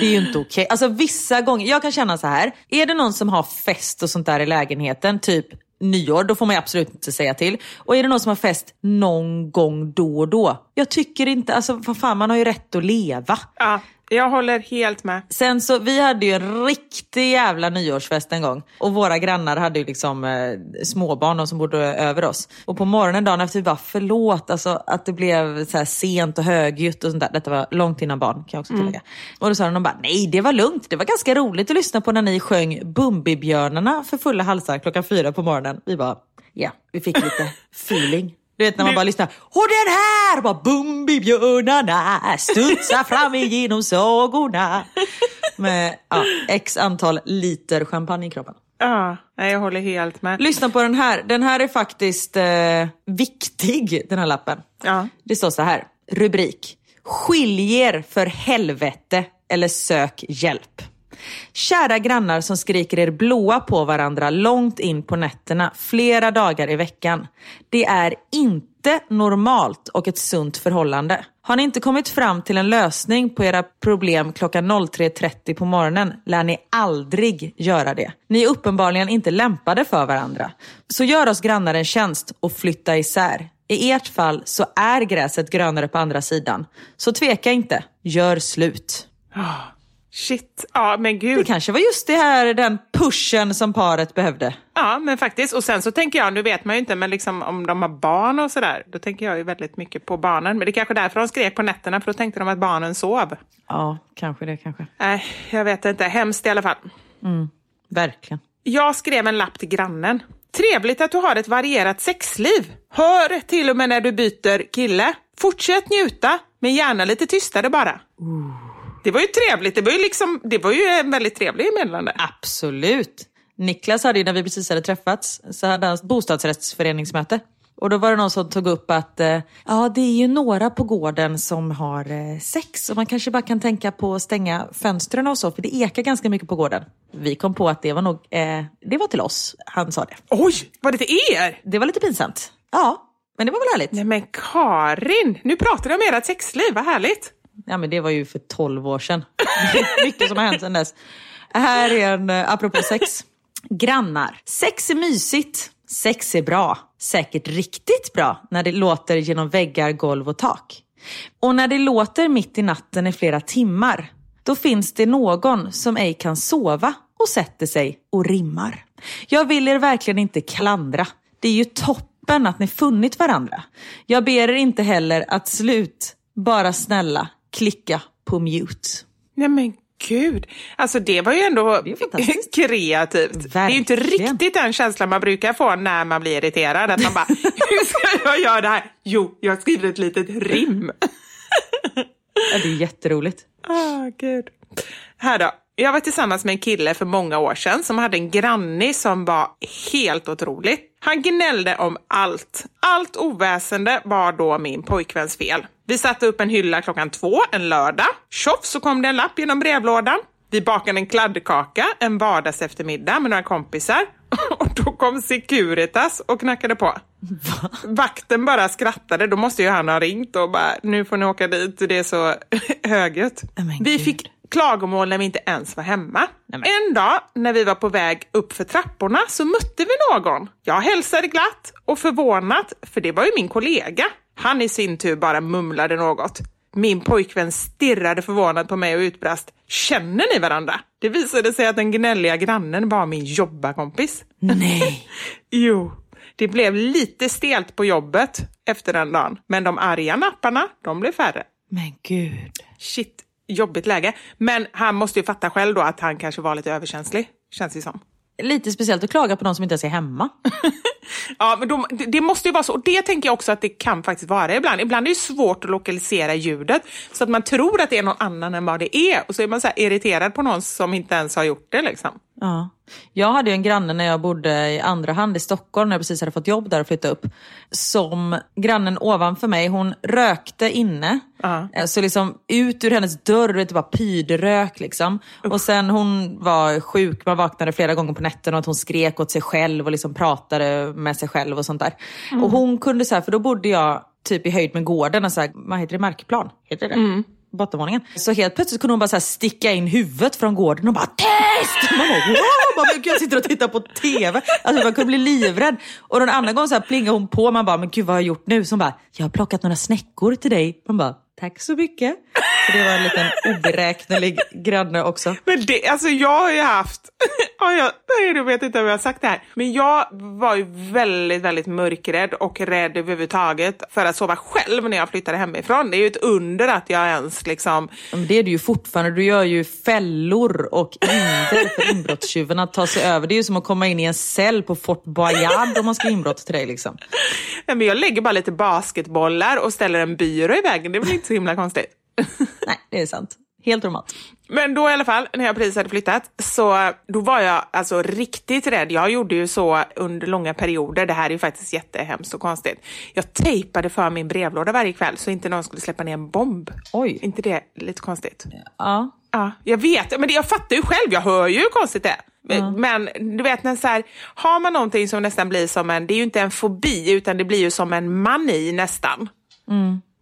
Det är ju inte okej. Alltså vissa gånger, jag kan känna så här. Är det någon som har fest och sånt där i lägenheten, typ nyår, då får man ju absolut inte säga till. Och är det någon som har fest någon gång då och då. Jag tycker inte, alltså vad fan man har ju rätt att leva. Ja, jag håller helt med. Sen så, vi hade ju en riktig jävla nyårsfest en gång. Och våra grannar hade ju liksom eh, småbarn, de som bodde över oss. Och på morgonen dagen efter, vi bara förlåt alltså, att det blev så sent och högljutt och sånt där. Detta var långt innan barn kan jag också tillägga. Och då sa de, bara, nej det var lugnt. Det var ganska roligt att lyssna på när ni sjöng Bumbibjörnarna för fulla halsar klockan fyra på morgonen. Vi bara, ja, vi fick lite feeling. Du vet när man bara lyssnar. Och den här var Bumbibjörnarna studsar fram igenom sagorna. Med ja, x antal liter champagne i kroppen. Ja, nej, jag håller helt med. Lyssna på den här. Den här är faktiskt eh, viktig, den här lappen. Ja. Det står så här. Rubrik. Skilj er för helvete eller sök hjälp. Kära grannar som skriker er blåa på varandra långt in på nätterna flera dagar i veckan. Det är inte normalt och ett sunt förhållande. Har ni inte kommit fram till en lösning på era problem klockan 03.30 på morgonen lär ni aldrig göra det. Ni är uppenbarligen inte lämpade för varandra. Så gör oss grannar en tjänst och flytta isär. I ert fall så är gräset grönare på andra sidan. Så tveka inte, gör slut. Ah. Shit, ja men Det gud. kanske var just det här, den pushen som paret behövde. Ja men faktiskt. Och sen så tänker jag, nu vet man ju inte, men liksom om de har barn och sådär, då tänker jag ju väldigt mycket på barnen. Men det är kanske därför de skrek på nätterna, för då tänkte de att barnen sov. Ja, kanske det kanske. Nej, jag vet inte. Hemskt i alla fall. Verkligen. Jag skrev en lapp till grannen. Trevligt att du har ett varierat sexliv. Hör till och med när du byter kille. Fortsätt njuta, men gärna lite tystare bara. Det var ju trevligt. Det var ju, liksom, det var ju en väldigt trevlig meddelande. Absolut. Niklas hade ju, när vi precis hade träffats, så hade han bostadsrättsföreningsmöte. Och då var det någon som tog upp att eh, ja, det är ju några på gården som har eh, sex och man kanske bara kan tänka på att stänga fönstren och så, för det ekar ganska mycket på gården. Vi kom på att det var nog, eh, det var till oss han sa det. Oj, var det till er? Det var lite pinsamt. Ja, men det var väl härligt. Nej men Karin, nu pratar du om ert sexliv, vad härligt. Ja, men det var ju för 12 år sedan. Mycket som har hänt sedan dess. Här är en, eh, apropå sex. Grannar. Sex är mysigt. Sex är bra. Säkert riktigt bra när det låter genom väggar, golv och tak. Och när det låter mitt i natten i flera timmar, då finns det någon som ej kan sova och sätter sig och rimmar. Jag vill er verkligen inte klandra. Det är ju toppen att ni funnit varandra. Jag ber er inte heller att slut, bara snälla, klicka på mute. Nej men gud, alltså det var ju ändå kreativt. Det är ju inte Verkligen. riktigt den känslan man brukar få när man blir irriterad. Att man bara, hur ska jag göra det här? Jo, jag har skrivit ett litet rim. Ja, det är jätteroligt. Ah, gud. Här då. Jag var tillsammans med en kille för många år sedan som hade en granne som var helt otrolig. Han gnällde om allt. Allt oväsende var då min pojkväns fel. Vi satte upp en hylla klockan två en lördag. Tjoff så kom det en lapp genom brevlådan. Vi bakade en kladdkaka en vardags eftermiddag med några kompisar. Och då kom Securitas och knackade på. Vakten bara skrattade, då måste ju han ha ringt och bara, nu får ni åka dit, det är så högljutt. Men Vi fick klagomål när vi inte ens var hemma. Men- En dag när vi var på väg upp för trapporna så mötte vi någon. Jag hälsade glatt och förvånat, för det var ju min kollega. Han i sin tur bara mumlade något. Min pojkvän stirrade förvånad på mig och utbrast “Känner ni varandra?” Det visade sig att den gnälliga grannen var min jobbarkompis. Nej. Jo, det blev lite stelt på jobbet efter den dagen. Men de arga napparna, de blev färre. Men gud. Shit, jobbigt läge. Men han måste ju fatta själv då att han kanske var lite överkänslig, känns det som. Lite speciellt att klaga på någon som inte ens är hemma. Ja, men de, det, det måste ju vara så. Och det tänker jag också att det kan faktiskt vara ibland. Ibland är det svårt att lokalisera ljudet så att man tror att det är någon annan än vad det är. Och så är man så här irriterad på någon som inte ens har gjort det liksom. Ja. Jag hade en granne när jag bodde i andra hand i Stockholm, när jag precis hade fått jobb där och flyttat upp. Som grannen ovanför mig, hon rökte inne. Eh, Så liksom ut ur hennes dörr, det var pydrök liksom. Och sen hon var sjuk, man vaknade flera gånger på nätterna och att hon skrek åt sig själv och liksom pratade med sig själv och sånt där. Och hon kunde så här, för då bodde jag typ i höjd med gården, och så här, vad heter det, markplan? Heter det? Bottenvåningen. Så helt plötsligt kunde hon bara så här sticka in huvudet från gården och bara tyst! Man bara wow! Man bara, gud, jag sitter och tittar på TV. Alltså man kunde bli livrädd. Och den andra gången så här plingade hon på man bara, men gud vad har jag gjort nu? Så hon bara, jag har plockat några snäckor till dig. Man bara, tack så mycket. Så det var en liten oberäknelig granne också. Men det, alltså jag har ju haft, ja, jag, du vet inte om jag har sagt det här, men jag var ju väldigt, väldigt mörkrädd och rädd överhuvudtaget för att sova själv när jag flyttade hemifrån. Det är ju ett under att jag ens liksom, Men det är du ju fortfarande. Du gör ju fällor och hinder för inbrottstjuven att ta sig över. Det är ju som att komma in i en cell på Fort Boyard om man ska inbrott till dig. Liksom. nej, men jag lägger bara lite basketbollar och ställer en byrå i vägen. Det är väl inte så himla konstigt. Nej, det är sant. Helt normalt. Men då i alla fall, när jag precis hade flyttat, så då var jag alltså riktigt rädd. Jag gjorde ju så under långa perioder. Det här är ju faktiskt jättehemskt och konstigt. Jag tejpade för min brevlåda varje kväll så inte någon skulle släppa ner en bomb. Oj. inte det lite konstigt? Ja. Ja, jag vet. Men det, jag fattar ju själv. Jag hör ju hur konstigt det är. Men du vet, när så här, har man någonting som nästan blir som en, det är ju inte en fobi, utan det blir ju som en mani nästan.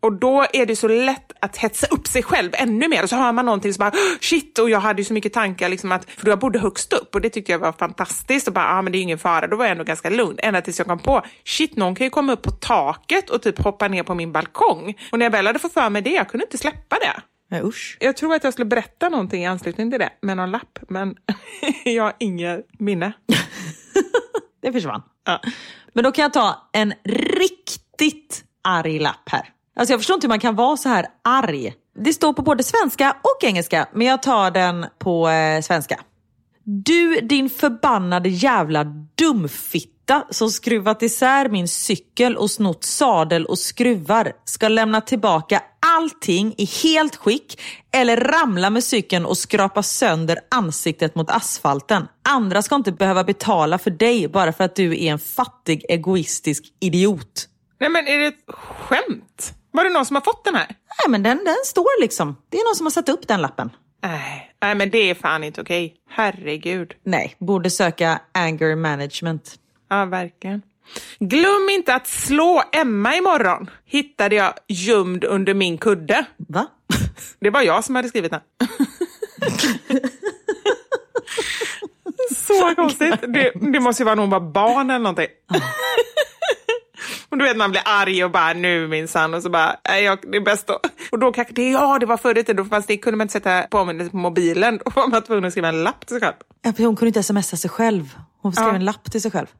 Och då är det så lätt att hetsa upp sig själv ännu mer. Och så hör man någonting som bara, "Oh, shit, och jag hade ju så mycket tankar. Liksom att, för jag bodde högst upp och det tyckte jag var fantastiskt. Och bara, ah, men det är ingen fara. Då var jag ändå ganska lugn. Ända tills jag kom på, shit, någon kan ju komma upp på taket och typ hoppa ner på min balkong. Och när jag väl hade fått för mig det, jag kunde inte släppa det. Nej, usch. Jag tror att jag skulle berätta någonting i anslutning till det med någon lapp, men jag har inget minne. Det försvann. Ja. Men då kan jag ta en riktigt arg lapp här. Alltså jag förstår inte hur man kan vara så här arg. Det står på både svenska och engelska, men jag tar den på eh, svenska. Du din förbannade jävla dumfitta som skruvat isär min cykel och snott sadel och skruvar ska lämna tillbaka allting i helt skick eller ramla med cykeln och skrapa sönder ansiktet mot asfalten. Andra ska inte behöva betala för dig bara för att du är en fattig egoistisk idiot. Nej men är det ett skämt? Var det någon som har fått den här? Nej men den, den står liksom. Det är någon som har satt upp den lappen. Nej, nej men det är fan inte okej. Herregud. Nej, borde söka anger management. Ja, verkligen. Glöm inte att slå Emma imorgon, hittade jag gömd under min kudde. Va? Det var jag som hade skrivit den. Så konstigt. Det, det måste ju vara när hon var barn eller någonting. Och du vet man blir arg och bara nu minsann och så bara, nej, jag, det är bäst då. Och då kanske det, ja det var förr i tiden, då fanns det, kunde man inte sätta påminnelse på mobilen. Då var man tvungen att skriva en lapp till sig själv. Ja, Hon kunde inte smsa sig själv. Hon skrev Ja. en lapp till sig själv.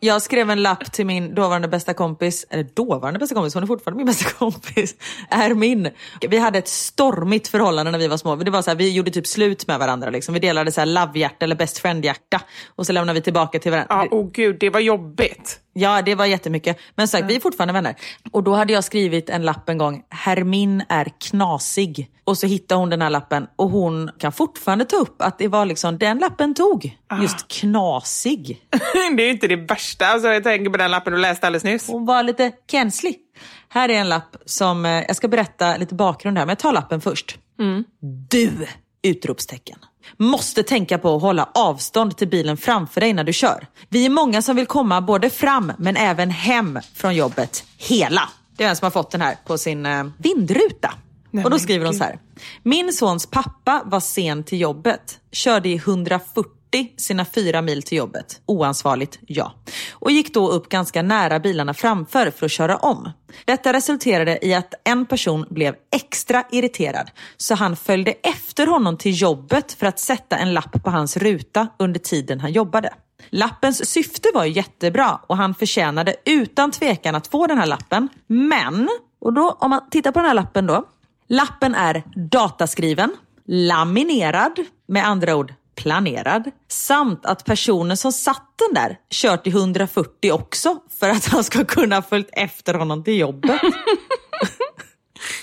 Jag skrev en lapp till min dåvarande bästa kompis, eller dåvarande bästa kompis, hon är fortfarande min bästa kompis, är min. Vi hade ett stormigt förhållande när vi var små. Det var så här, vi gjorde typ slut med varandra. Liksom. Vi delade så här love-hjärta eller best friend-hjärta och så lämnade vi tillbaka till varandra. Ja, åh gud, det var jobbigt. Ja, det var jättemycket. Men sagt, vi är fortfarande vänner. Och då hade jag skrivit en lapp en gång. Hermin är knasig. Och så hittade hon den här lappen och hon kan fortfarande ta upp att det var liksom den lappen tog. Just knasig. det är ju inte det värsta. Alltså, jag tänker på den lappen du läste alldeles nyss. Hon var lite känslig. Här är en lapp som, eh, jag ska berätta lite bakgrund här, men jag tar lappen först. Du! Utropstecken. Måste tänka på att hålla avstånd till bilen framför dig när du kör. Vi är många som vill komma både fram men även hem från jobbet hela. Det är en som har fått den här på sin eh, vindruta. Nej, och då skriver hon så här. Min sons pappa var sen till jobbet. Körde i 140 sina fyra mil till jobbet. Oansvarigt, ja. Och gick då upp ganska nära bilarna framför för att köra om. Detta resulterade i att en person blev extra irriterad. Så han följde efter honom till jobbet för att sätta en lapp på hans ruta under tiden han jobbade. Lappens syfte var ju jättebra och han förtjänade utan tvekan att få den här lappen. Men, och då, om man tittar på den här lappen då. Lappen är dataskriven, laminerad, med andra ord planerad, samt att personen som satt den där kört i 140 också för att han ska kunna följt efter honom till jobbet.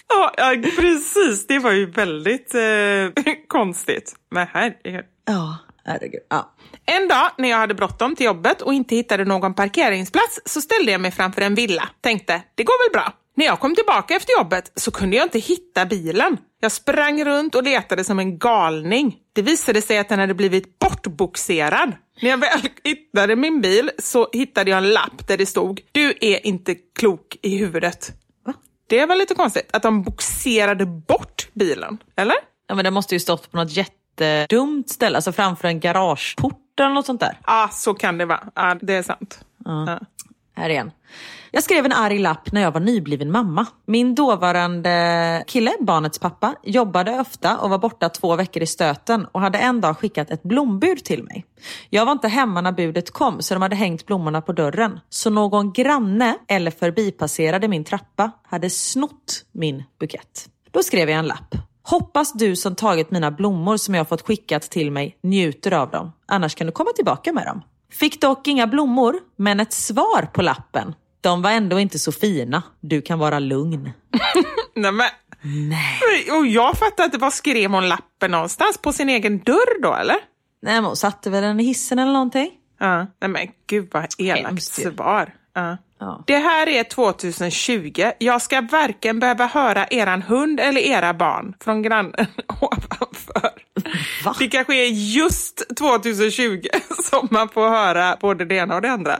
Ja, ja, precis. Det var ju väldigt eh, konstigt. Men herregud. Ja, herregud. Ja. En dag när jag hade bråttom till jobbet och inte hittade någon parkeringsplats så ställde jag mig framför en villa. Tänkte, det går väl bra. När jag kom tillbaka efter jobbet så kunde jag inte hitta bilen. Jag sprang runt och letade som en galning. Det visade sig att den hade blivit bortboxerad. När jag väl hittade min bil så hittade jag en lapp där det stod, du är inte klok i huvudet. Det var lite konstigt att de boxerade bort bilen, eller? ja, men det måste ju stått på något jättedumt ställe, alltså framför en garageport eller något sånt där. Ja, så kan det vara. Ja, det är sant. Ja. Här igen. Jag skrev en arg lapp när jag var nybliven mamma. Min dåvarande kille, barnets pappa, jobbade ofta och var borta två veckor i stöten och hade en dag skickat ett blombud till mig. Jag var inte hemma när budet kom så de hade hängt blommorna på dörren. Så någon granne eller förbipasserade min trappa hade snott min bukett. Då skrev jag en lapp. Hoppas du som tagit mina blommor som jag fått skickat till mig njuter av dem. Annars kan du komma tillbaka med dem. Fick dock inga blommor, men ett svar på lappen. De var ändå inte så fina. Du kan vara lugn. Nej, men... Nej. Och jag fattar inte, var skrev hon lappen någonstans? På sin egen dörr då, eller? Nej, men hon satte väl den i hissen eller någonting. Ja. Nej, men gud vad elakt Hemskt svar. Ja. Ja. Det här är 2020. Jag ska varken behöva höra eran hund eller era barn från grannen ovanför. Va? Det kanske är just 2020 som man får höra både det ena och det andra.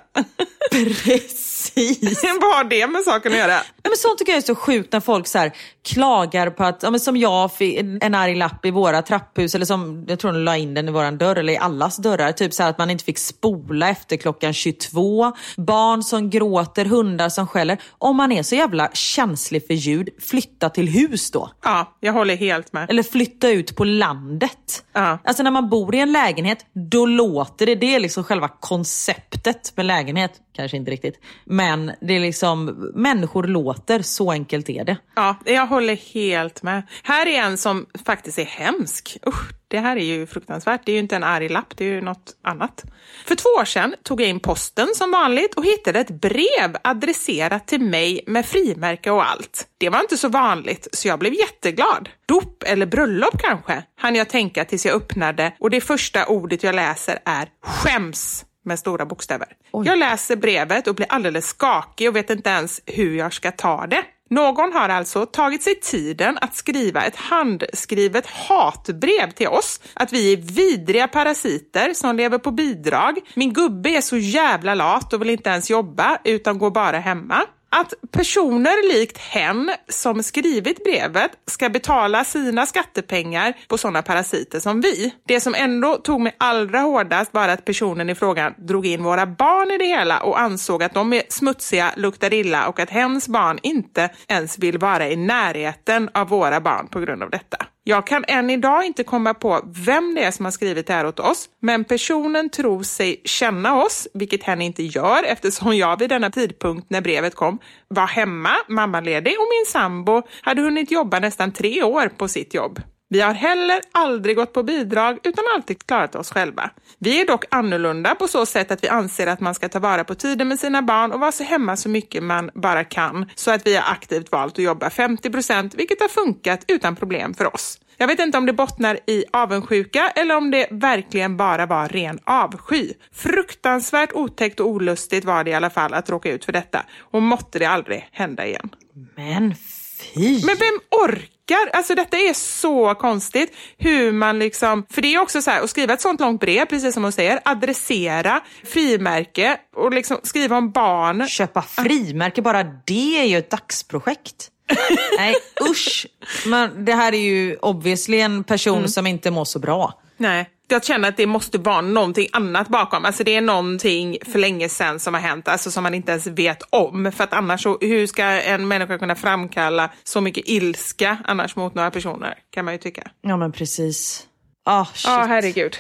Precis. Precis. Vad har det med saken att göra? Ja, men sånt tycker jag är så sjukt när folk så här, klagar på att, ja, men som jag fick en arg lapp i våra trapphus, eller som jag tror de la in den i våran dörr, eller i allas dörrar. Typ så här att man inte fick spola efter klockan 22. Barn som gråter, hundar som skäller. Om man är så jävla känslig för ljud, flytta till hus då. Ja, jag håller helt med. Eller flytta ut på landet. Ja. Alltså när man bor i en lägenhet, då låter det. Det är liksom själva konceptet med lägenhet. Kanske inte riktigt. Men det är liksom, människor låter, så enkelt är det. Ja, jag håller helt med. Här är en som faktiskt är hemsk. Usch, det här är ju fruktansvärt. Det är ju inte en arg lapp, det är ju något annat. För två år sedan tog jag in posten som vanligt och hittade ett brev adresserat till mig med frimärke och allt. Det var inte så vanligt, så jag blev jätteglad. Dop eller bröllop kanske, hann jag tänka tills jag öppnade och det första ordet jag läser är skäms med stora bokstäver. Jag läser brevet och blir alldeles skakig och vet inte ens hur jag ska ta det. Någon har alltså tagit sig tiden att skriva ett handskrivet hatbrev till oss. Att vi är vidriga parasiter som lever på bidrag. Min gubbe är så jävla lat och vill inte ens jobba utan går bara hemma. Att personer likt hen som skrivit brevet ska betala sina skattepengar på sådana parasiter som vi. Det som ändå tog mig allra hårdast var att personen i frågan drog in våra barn i det hela och ansåg att de är smutsiga, luktar illa och att hens barn inte ens vill vara i närheten av våra barn på grund av detta. Jag kan än idag inte komma på vem det är som har skrivit det här åt oss, men personen tror sig känna oss, vilket hen inte gör eftersom jag vid denna tidpunkt när brevet kom var hemma, mammaledig och min sambo hade hunnit jobba nästan tre år på sitt jobb. Vi har heller aldrig gått på bidrag utan alltid klarat oss själva. Vi är dock annorlunda på så sätt att vi anser att man ska ta vara på tiden med sina barn och vara så hemma så mycket man bara kan så att vi har aktivt valt att jobba 50 procent vilket har funkat utan problem för oss. Jag vet inte om det bottnar i avundsjuka eller om det verkligen bara var ren avsky. Fruktansvärt otäckt och olustigt var det i alla fall att råka ut för detta och måtte det aldrig hända igen. Men fy! Men vem orkar? Alltså detta är så konstigt. Hur man liksom, för det är också så här, att skriva ett sånt långt brev, precis som hon säger, adressera, frimärke och liksom skriva om barn. Köpa frimärke, bara det är ju ett dagsprojekt. Nej usch. Men det här är ju obviously en person som inte mår så bra. Nej. Jag känner att det måste vara någonting annat bakom. Alltså det är någonting för länge sedan som har hänt, alltså som man inte ens vet om. För att annars så, hur ska en människa kunna framkalla så mycket ilska annars mot några personer, kan man ju tycka. Ja men precis. Ah, shit. Ja, herregud.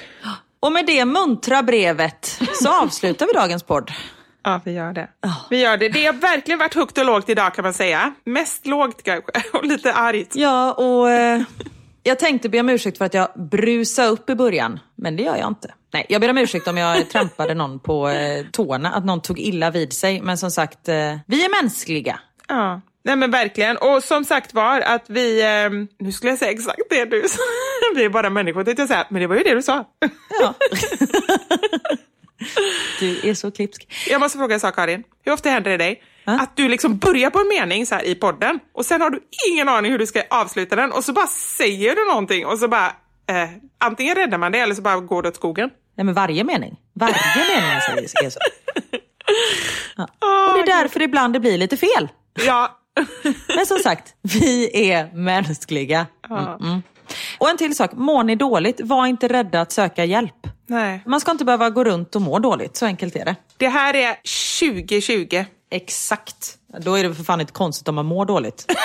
Och med det muntra brevet så avslutar vi dagens podd. Ja, vi gör det. Vi gör det. Det har verkligen varit högt och lågt idag kan man säga. Mest lågt kanske, och lite argt. Ja, och eh, jag tänkte be om ursäkt för att jag brusade upp i början, men det gör jag inte. Nej, jag ber om ursäkt om jag trampade någon på eh, tårna, att någon tog illa vid sig. Men som sagt, eh, vi är mänskliga. Ja, nej men verkligen. Och som sagt var att vi, eh, nu skulle jag säga exakt det du sa, vi är bara människor tänkte jag säga, men det var ju det du sa. Ja. du är så klipsk. Jag måste fråga en sak Karin, hur ofta händer det dig att du liksom börjar på en mening så här i podden och sen har du ingen aning hur du ska avsluta den och så bara säger du någonting och så bara eh, antingen räddar man det eller så bara går det åt skogen. Nej men varje mening. Varje mening säger är så. Ja. Och det är därför ibland det blir lite fel. Ja, Men som sagt, vi är mänskliga. Mm -mm. Och en till sak, mår ni dåligt, var inte rädda att söka hjälp. nej. Man ska inte behöva gå runt och må dåligt, så enkelt är det. Det här är 2020. Exakt. Då är det för fan inte konstigt om man mår dåligt.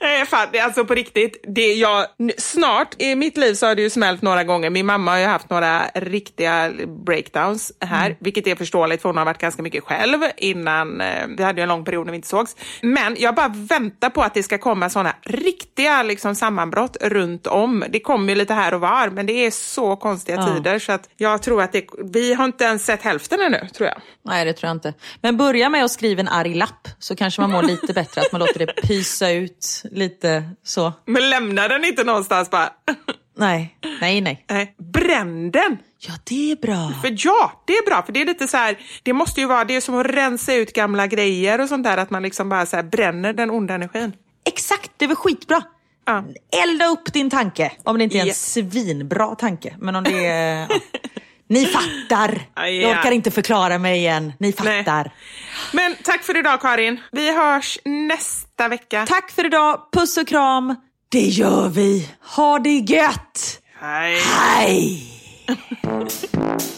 Nej, fan, det alltså på riktigt. Det jag, snart, i mitt liv så har det ju smält några gånger. Min mamma har ju haft några riktiga breakdowns här, vilket är förståeligt för hon har varit ganska mycket själv innan. Eh, vi hade ju en lång period när vi inte sågs. Men jag bara väntar på att det ska komma sådana riktiga liksom, sammanbrott runt om. Det kommer ju lite här och var, men det är så konstiga Ja. tider så att jag tror att det, vi har inte ens sett hälften ännu, tror jag. Nej, det tror jag inte. Men börja med att skriva en arg lapp, så kanske man mår lite bättre. Att man låter det pysa ut lite så. Men lämna den inte någonstans bara. Nej, nej, nej. Nej, bränn den! Ja, det är bra. För ja, det är bra, för det är lite så här, det måste ju vara, det är som att rensa ut gamla grejer och sånt där, att man liksom bara så här bränner den onda energin. Exakt, det är väl skitbra. Ja. Elda upp din tanke. Om det inte är en Ja. svinbra tanke. Men om det är... Ja. Ni fattar. Ja, ja. Jag orkar inte förklara mig igen. Ni fattar. Men tack för idag Karin. Vi hörs nästa vecka. Tack för idag. Puss och kram. Det gör vi. Ha det gött. Hej. Hej!